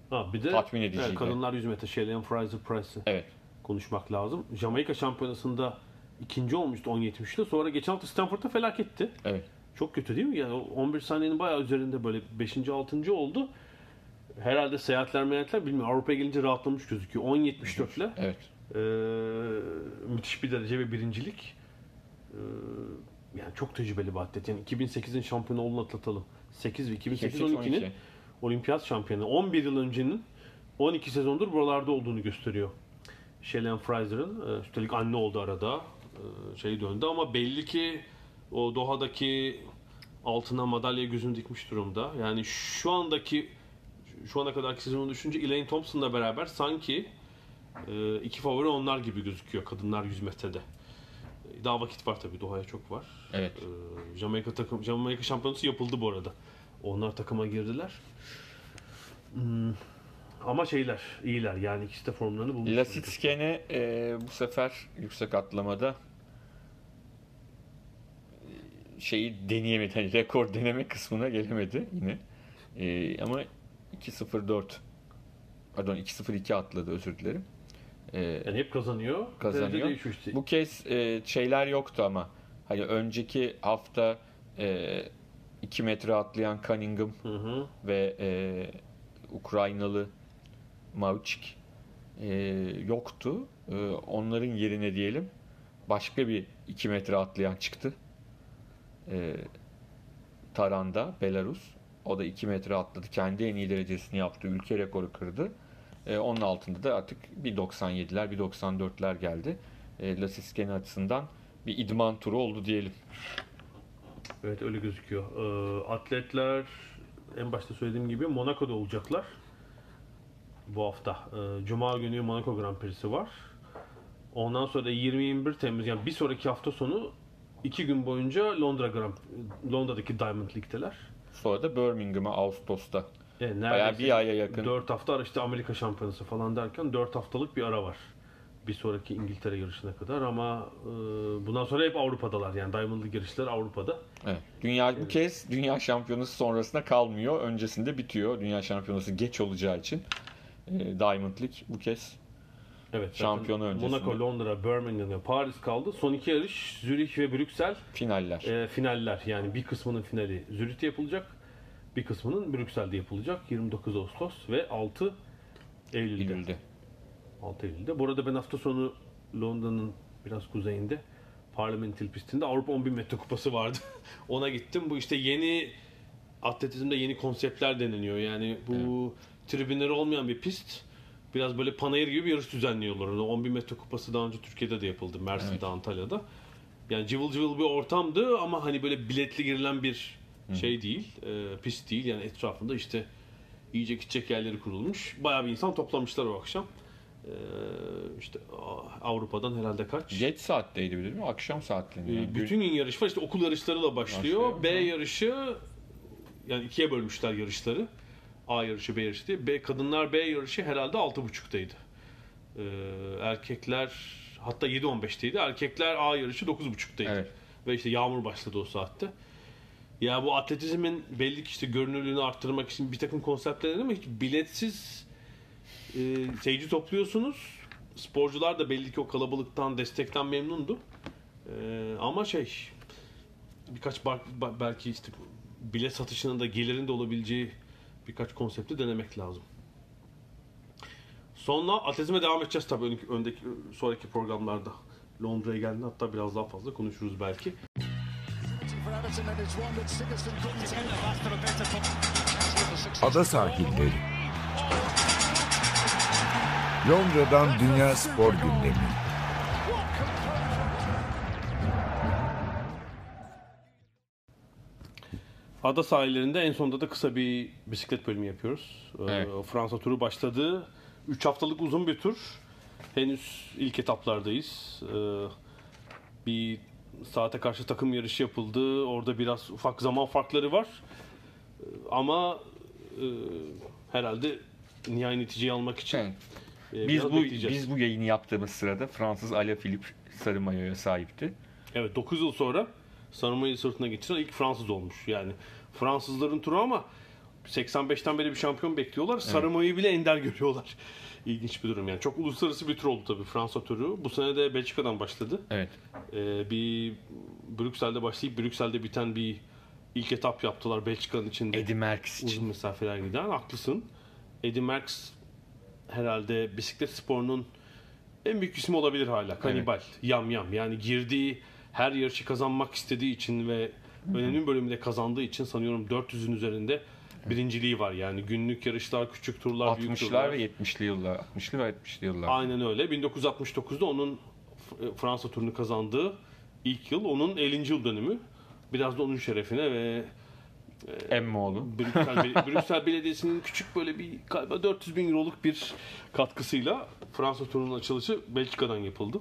ha, bir de Tatmin ediciydi. evet, kadınlar 100 metre Shelley Fraser Price'ı evet konuşmak lazım. Jamaika şampiyonasında ikinci olmuştu 10.70'te. Sonra geçen hafta Stanford'da felaketti. evet. Çok kötü değil mi? Yani o 11 saniyenin bayağı üzerinde böyle 5. 6. oldu. Herhalde seyahatler meyahatler bilmiyorum. Avrupa'ya gelince rahatlamış gözüküyor. 10.74 ile Evet. Ee, müthiş bir derece ve birincilik. Ee, yani çok tecrübeli bir atlet. Yani 2008'in şampiyonu olduğunu atlatalım. 8 ve 2008-12'nin 12. olimpiyat şampiyonu. 11 yıl öncenin 12 sezondur buralarda olduğunu gösteriyor. Shelley Fraser'ın. Ee, üstelik anne oldu arada. Ee, şey döndü ama belli ki o Doha'daki altına madalya gözünü dikmiş durumda. Yani şu andaki şu ana kadarki sezonu düşünce Elaine Thompson'la beraber sanki e, iki favori onlar gibi gözüküyor kadınlar 100 metrede. Daha vakit var tabii Doha'ya çok var. Evet. E, Jamaika takım Jamaika şampiyonası yapıldı bu arada. Onlar takıma girdiler. Hmm, Ama şeyler iyiler yani ikisi de formlarını bulmuş. Lasitskene e, bu sefer yüksek atlamada e, şeyi deneyemedi. Hani rekor deneme kısmına gelemedi yine. E, ama 2.04 pardon 2.02 atladı özür dilerim. E, Yani hep kazanıyor. Kazanıyor. Bu kez e, şeyler yoktu ama hani önceki hafta e, 2 metre atlayan Cunningham Hı hı. ve e, Ukraynalı Mavçik e, yoktu. E, onların yerine diyelim başka bir 2 metre atlayan çıktı. E, Taran'da Belarus. O da 2 metre atladı. Kendi en iyi derecesini yaptı. Ülke rekoru kırdı. E, onun altında da artık bir 97'ler bir 94'ler geldi. E, Lasiskene açısından bir idman turu oldu diyelim. Evet öyle gözüküyor. Ee, atletler en başta söylediğim gibi Monaco'da olacaklar. Bu hafta. Ee, Cuma günü Monaco Grand Prix'si var. Ondan sonra da 20-21 Temmuz yani bir sonraki hafta sonu iki gün boyunca Londra Grand Londra'daki Diamond League'teler. Sonra da Birmingham'a Ağustos'ta. Yani Bayağı bir aya yakın. 4 hafta işte Amerika Şampiyonası falan derken 4 haftalık bir ara var. Bir sonraki İngiltere yarışına kadar ama e, bundan sonra hep Avrupa'dalar yani Diamond League yarışları Avrupa'da. Evet. Dünya bu kez dünya şampiyonası sonrasında kalmıyor. Öncesinde bitiyor. Dünya şampiyonası geç olacağı için. E, Diamond League bu kez Evet. Şampiyonu öncesinde. Monaco, Londra, Birmingham ve Paris kaldı. Son iki yarış Zürih ve Brüksel finaller. e, finaller. Yani bir kısmının finali Zürih'te yapılacak. Bir kısmının Brüksel'de yapılacak. 29 Ağustos ve 6 Eylül'de. Eylül'de. 6 Eylül'de. Bu arada ben hafta sonu Londra'nın biraz kuzeyinde Parliament Hill pistinde Avrupa 10.000 metre kupası vardı. *laughs* Ona gittim. Bu işte yeni atletizmde yeni konseptler deneniyor. Yani bu tribünleri olmayan bir pist. Biraz böyle panayır gibi bir yarış düzenliyorlar. Orada 10.000 metre kupası daha önce Türkiye'de de yapıldı. Mersin'de, Evet. Antalya'da. Yani cıvıl cıvıl bir ortamdı ama hani böyle biletli girilen bir şey değil. e, pist değil. Yani etrafında işte yiyecek içecek yerleri kurulmuş. Bayağı bir insan toplamışlar o akşam. Ee, işte Avrupa'dan herhalde kaç? Geç saatteydi bilir mi? Akşam saatlerinde. Ee, Yani. Bütün gün yarış var. İşte okul yarışlarıyla başlıyor. Başlıyor. B yarışı yani ikiye bölmüşler yarışları. A yarışı, B yarışı diye. B, kadınlar B yarışı herhalde 6.30'daydı. Ee, erkekler hatta 7.15'teydi. Erkekler A yarışı 9.30'daydı. Evet. Ve işte yağmur başladı o saatte. Ya bu atletizmin belli ki işte görünürlüğünü arttırmak için bir takım konseptler ama hiç biletsiz e, seyirci topluyorsunuz. Sporcular da belli ki o kalabalıktan, destekten memnundu. E, ama şey birkaç bar- ba- belki işte bilet satışının da gelirin de olabileceği birkaç konsepti denemek lazım. Sonra atletizme devam edeceğiz tabii öndeki, öndeki sonraki programlarda. Londra'ya geldiğinde hatta biraz daha fazla konuşuruz belki. Ada sahilleri. Londra'dan Dünya Spor Gündemi. Ada sahillerinde en sonunda da kısa bir bisiklet bölümü yapıyoruz. Ee, Evet. Fransa turu başladı. 3 haftalık uzun bir tur. Henüz ilk etaplardayız. Ee, bir saate karşı takım yarışı yapıldı. Orada biraz ufak zaman farkları var. Ama e, herhalde nihai neticeyi almak için Evet. e, Biz bu bekleyeceğiz. biz bu yayını yaptığımız sırada Fransız Alaphilippe sarı mayoya sahipti. Evet 9 yıl sonra sarımayı sırtına geçiren ilk Fransız olmuş. Yani Fransızların turu ama 85'ten beri bir şampiyon bekliyorlar. Sarımayı bile ender görüyorlar. İlginç bir durum yani. Çok uluslararası bir tur oldu tabii Fransa turu. Bu sene de Belçika'dan başladı. Evet. Ee, bir Brüksel'de başlayıp Brüksel'de biten bir ilk etap yaptılar Belçika'nın içinde. Eddie Merckx için. Uzun mesafeler giden. Haklısın. Eddie Merckx herhalde bisiklet sporunun en büyük ismi olabilir hala. Kanibal. Yam yam. Yani girdiği her yarışı kazanmak istediği için ve önemli bir bölümde kazandığı için sanıyorum 400'ün üzerinde birinciliği var. Yani günlük yarışlar, küçük turlar, büyük 60'lar turlar. ve 70'li yıllar. 60'lı ve 70'li yıllar. Aynen öyle. 1969'da onun F- Fransa turunu kazandığı ilk yıl. Onun 50. yıl dönümü. Biraz da onun şerefine ve Emmoğlu. Brüksel, *laughs* Brüksel Belediyesi'nin küçük böyle bir galiba 400 bin euroluk bir katkısıyla Fransa turunun açılışı Belçika'dan yapıldı.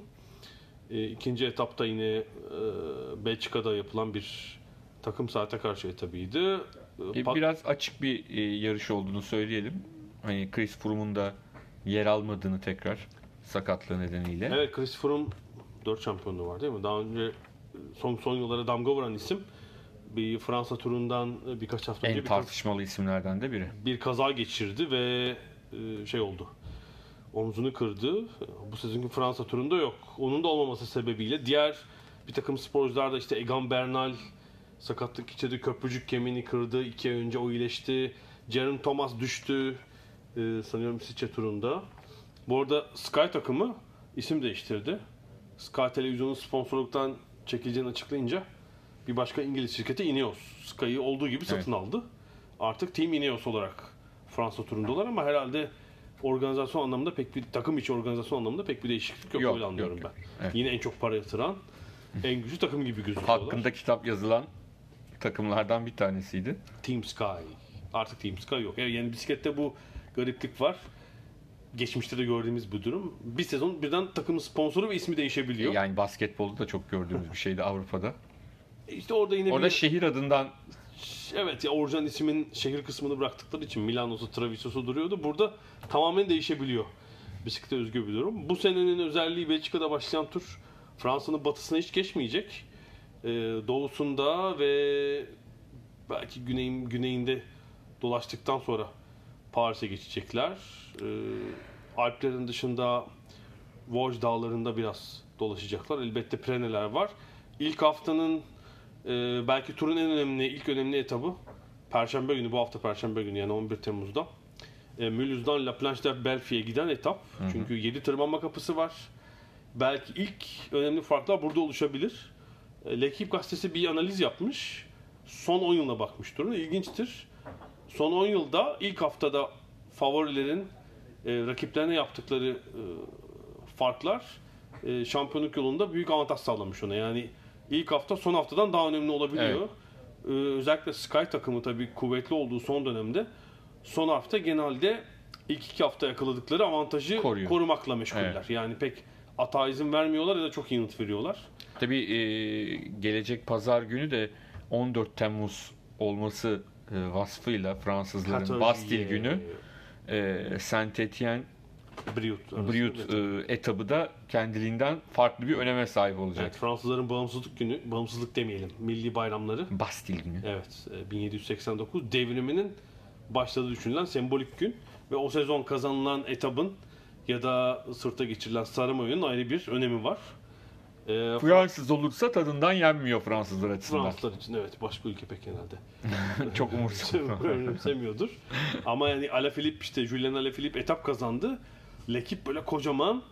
E, ikinci etapta yine e, Belçika'da yapılan bir takım saate karşı etabıydı. E, pat- Biraz açık bir e, yarış olduğunu söyleyelim. Hani Chris Froome'un da yer almadığını tekrar sakatlığı nedeniyle. Evet Chris Froome 4 şampiyonluğu var değil mi? Daha önce e, son son yıllara damga vuran isim. Bir Fransa turundan birkaç hafta önce En bir, tartışmalı isimlerden de biri. bir kaza geçirdi ve şey oldu. Omzunu kırdı. Bu sezonki Fransa turunda yok. Onun da olmaması sebebiyle diğer bir takım sporcular da işte Egan Bernal sakatlık geçirdi. Köprücük kemiğini kırdı. İki ay önce o iyileşti. Jaron Thomas düştü. E, sanıyorum Siçe turunda. Bu arada Sky takımı isim değiştirdi. Sky Televizyon'un sponsorluktan çekileceğini açıklayınca bir başka İngiliz şirketi Ineos. Sky'ı olduğu gibi satın aldı. Artık Team Ineos olarak Fransa turundalar ama herhalde organizasyon anlamında pek bir takım içi organizasyon anlamında pek bir değişiklik yok, Yok, öyle anlıyorum yok, ben. yok. Evet. Yine en çok para yatıran en güçlü takım gibi gözüküyorlar. Hakkında kitap yazılan takımlardan bir tanesiydi. Team Sky. Artık Team Sky yok. Yani, yani bisiklette bu gariplik var. Geçmişte de gördüğümüz bu durum. Bir sezon birden takımın sponsoru ve ismi değişebiliyor. Yani basketbolda da çok gördüğümüz bir şeydi Avrupa'da. İşte orada yine Orada bir... şehir adından Evet ya orijinal ismin şehir kısmını bıraktıkları için Milano'su, Treviso'su duruyordu. Burada tamamen değişebiliyor. Bisiklete özgü bir durum. Bu senenin özelliği Belçika'da başlayan tur Fransa'nın batısına hiç geçmeyecek. Ee, doğusunda ve belki güneyin, güneyinde dolaştıktan sonra Paris'e geçecekler. Ee, Alplerin dışında Vosges dağlarında biraz dolaşacaklar. Elbette Preneler var. İlk haftanın e, belki turun en önemli, ilk önemli etabı Perşembe günü, bu hafta Perşembe günü yani 11 Temmuz'da. E, Mulhouse'dan La Planche de Belfi'ye giden etap. Çünkü 7 tırmanma kapısı var. Belki ilk önemli farklar burada oluşabilir. E, L'Equipe gazetesi bir analiz yapmış. Son 10 yılına bakmış turun. İlginçtir. Son 10 yılda ilk haftada favorilerin e, rakiplerine yaptıkları e, farklar e, şampiyonluk yolunda büyük avantaj sağlamış ona. Yani ilk hafta son haftadan daha önemli olabiliyor. E, özellikle Sky takımı tabii kuvvetli olduğu son dönemde son hafta genelde ilk iki hafta yakaladıkları avantajı Koruyor. korumakla meşguller. Evet. Yani pek ata izin vermiyorlar ya da çok iyi yanıt veriyorlar. Tabii e, gelecek pazar günü de 14 Temmuz olması e, vasfıyla Fransızların Bastil günü e, Saint Etienne Briut. Briut e, etabı da kendiliğinden farklı bir öneme sahip olacak. Evet, Fransızların bağımsızlık günü, bağımsızlık demeyelim, milli bayramları. Bastil günü. Evet, e, 1789 devriminin başladığı düşünülen sembolik gün ve o sezon kazanılan etabın ya da sırta geçirilen sarı mayo'nun ayrı bir önemi var. E, Fransız olursa tadından yenmiyor Fransızlar açısından. Fransızlar için evet başka ülke pek genelde *laughs* Çok umursamıyor. *laughs* önemsemiyordur. Ama yani Alaphilippe işte Julien Alaphilippe etap kazandı. Lekip böyle kocaman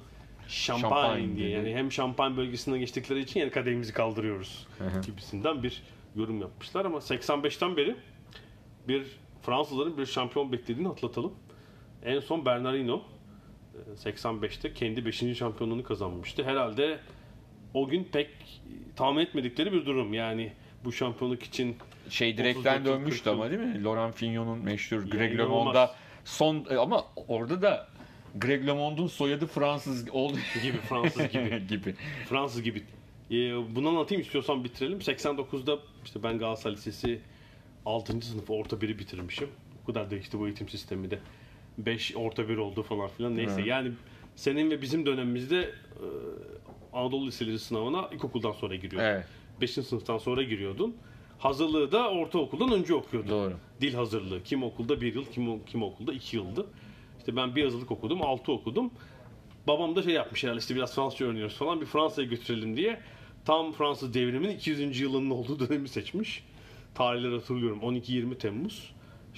şampanya Şampanya diye yani hem şampan bölgesinden geçtikleri için yani kadehimizi kaldırıyoruz gibisinden bir yorum yapmışlar ama 85'ten beri bir Fransızların bir şampiyon beklediğini atlatalım. En son Bernardino 85'te kendi 5. şampiyonluğunu kazanmıştı. Herhalde o gün pek tahmin etmedikleri bir durum. Yani bu şampiyonluk için Şey direkten 39, dönmüştü 40. ama değil mi? Laurent Fignon'un meşhur Greg. LeMond'a son ama orada da Greg LeMond'un soyadı Fransız oldu gibi Fransız gibi *laughs* gibi. Fransız gibi. Ee, bunu anlatayım istiyorsan bitirelim. 89'da işte ben Galatasaray Lisesi 6. sınıf orta biri bitirmişim. O kadar değişti bu eğitim sistemi de. 5 orta bir oldu falan filan. Neyse Hı. yani senin ve bizim dönemimizde e, Anadolu Liseleri sınavına ilkokuldan sonra giriyor. Evet 5. sınıftan sonra giriyordun. Hazırlığı da ortaokuldan önce okuyordun. doğru. Dil hazırlığı. Kim okulda bir yıl, kim, kim okulda iki yıldı. İşte ben bir hazırlık okudum, altı okudum. Babam da şey yapmış herhalde işte biraz Fransızca öğreniyoruz falan bir Fransa'ya götürelim diye. Tam Fransız devriminin 200. yılının olduğu dönemi seçmiş. Tarihleri hatırlıyorum 12-20 Temmuz.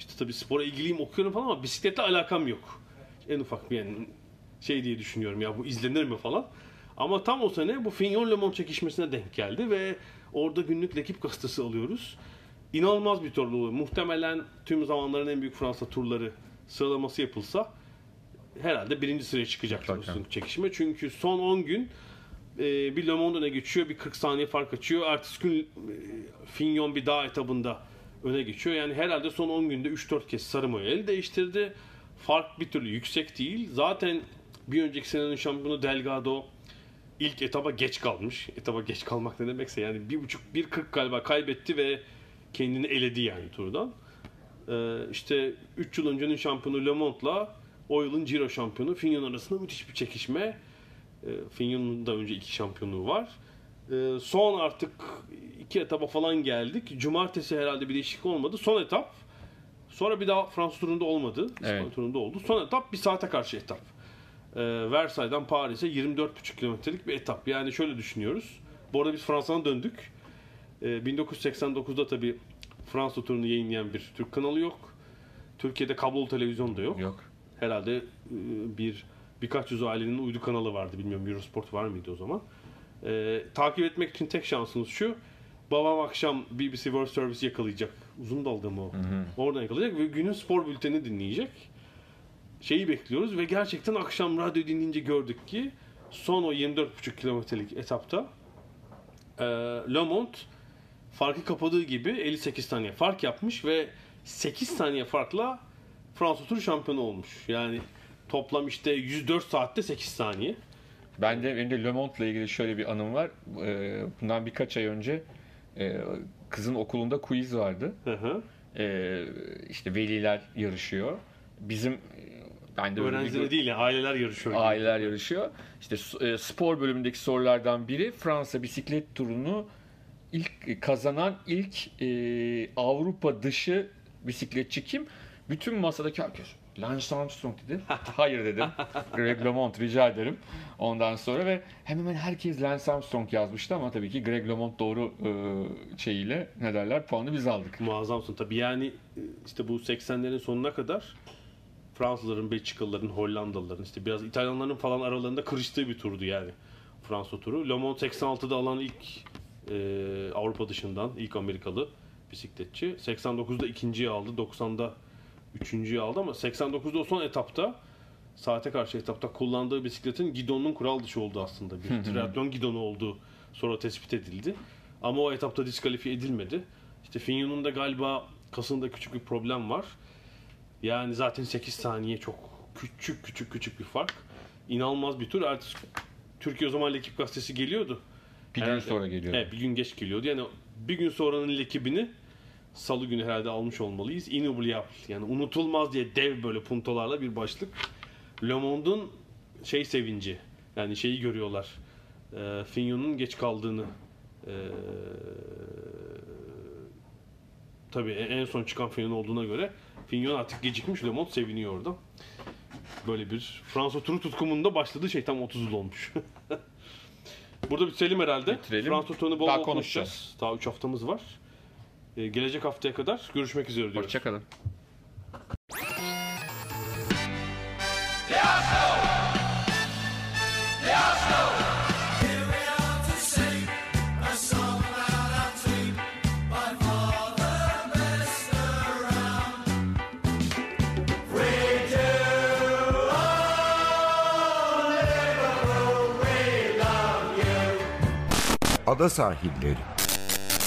İşte tabii spora ilgiliyim okuyorum falan ama bisikletle alakam yok. En ufak bir yani şey diye düşünüyorum ya bu izlenir mi falan. Ama tam o sene bu Fignon Le Monde çekişmesine denk geldi ve orada günlük Lekip gazetesi alıyoruz. İnanılmaz bir tur oluyor. Muhtemelen tüm zamanların en büyük Fransa turları sıralaması yapılsa herhalde birinci sıraya çıkacaktır Mutlaka. bu çekişme. Çünkü son 10 gün e, bir Le öne geçiyor, bir 40 saniye fark açıyor. Ertesi gün e, Fignon bir dağ etabında öne geçiyor. Yani herhalde son 10 günde 3-4 kez Sarımoya el değiştirdi. Fark bir türlü yüksek değil. Zaten bir önceki senenin şampiyonu Delgado ilk etaba geç kalmış. Etaba geç kalmak ne demekse yani bir buçuk, bir kırk galiba kaybetti ve kendini eledi yani turdan. Ee, işte 3 yıl öncenin şampiyonu Le Monde'la o yılın Giro şampiyonu Fignon arasında müthiş bir çekişme. Ee, Fignon'un da önce iki şampiyonluğu var. Ee, son artık iki etapa falan geldik. Cumartesi herhalde bir değişiklik olmadı. Son etap. Sonra bir daha Fransız turunda olmadı. İspanya Evet. turunda oldu. Son etap bir saate karşı etap. Ee, Versailles'dan Paris'e 24,5 kilometrelik bir etap. Yani şöyle düşünüyoruz. Bu arada biz Fransa'dan döndük. Ee, 1989'da tabii Fransa turunu yayınlayan bir Türk kanalı yok. Türkiye'de kablolu televizyon da yok. Yok. Herhalde e, bir birkaç yüz ailenin uydu kanalı vardı. Bilmiyorum Eurosport var mıydı o zaman. Ee, takip etmek için tek şansınız şu. Babam akşam BBC World Service yakalayacak. Uzun dalga mı o? Oradan yakalayacak ve günün spor bülteni dinleyecek. Şeyi bekliyoruz ve gerçekten akşam radyo dinleyince gördük ki son o 24,5 kilometrelik etapta e, Le Monde farkı kapadığı gibi 58 saniye fark yapmış ve 8 saniye farkla Fransa Turu şampiyonu olmuş. Yani toplam işte 104 saatte 8 saniye. Ben de benim de Le Monde'la ilgili şöyle bir anım var. Ee, Bundan birkaç ay önce e, kızın okulunda quiz vardı. Hı hı. Ee, işte veliler yarışıyor. Bizim e, ben de Öğrencileri değil yani aileler yarışıyor. gibi. aileler yarışıyor. İşte e, spor bölümündeki sorulardan biri Fransa bisiklet turunu ilk kazanan ilk e, Avrupa dışı bisikletçi kim? Bütün masadaki herkes Lance Armstrong dedi. *laughs* Hayır dedim. Greg LeMond rica ederim. Ondan sonra ve hemen hemen herkes Lance Armstrong yazmıştı ama tabii ki Greg LeMond doğru e, şeyiyle ne derler puanı biz aldık. Muazzamsın tabii yani e, işte bu 80'lerin sonuna kadar Fransızların, Belçikalıların, Hollandalıların işte biraz İtalyanların falan aralarında kırıştığı bir turdu yani Fransa turu. Le Monde 86'da alan ilk e, Avrupa dışından ilk Amerikalı bisikletçi. 89'da ikinciyi aldı, 90'da üçüncüyü aldı ama 89'da o son etapta saate karşı etapta kullandığı bisikletin gidonun kural dışı olduğu aslında. Bir triatlon gidonu olduğu sonra tespit edildi. Ama o etapta diskalifiye edilmedi. İşte Fignon'un da galiba kasında küçük bir problem var. Yani zaten 8 saniye çok küçük küçük küçük bir fark. İnanılmaz bir tur. Ertesi Türkiye o zaman ekip gazetesi geliyordu. Bir gün Herhalde- sonra geliyor. Evet bir gün geç geliyordu. Yani bir gün sonranın ekibini salı günü herhalde almış olmalıyız. Inoubliable yani unutulmaz diye dev böyle puntolarla bir başlık. Le Monde'un şey sevinci. Yani şeyi görüyorlar. E, Fignon'un geç kaldığını. E, tabii en son çıkan Fignon olduğuna göre Fignon artık gecikmiş. Le Monde seviniyor orada. Böyle bir Fransa turu tutkumunda başladığı şey tam 30 yıl olmuş. *laughs* Burada bitirelim herhalde. Bitirelim. Fransa turunu bol Daha konuşacağız. Daha 3 haftamız var. Ee, gelecek haftaya kadar görüşmek üzere diyoruz. Hoşçakalın. Ada sahilleri.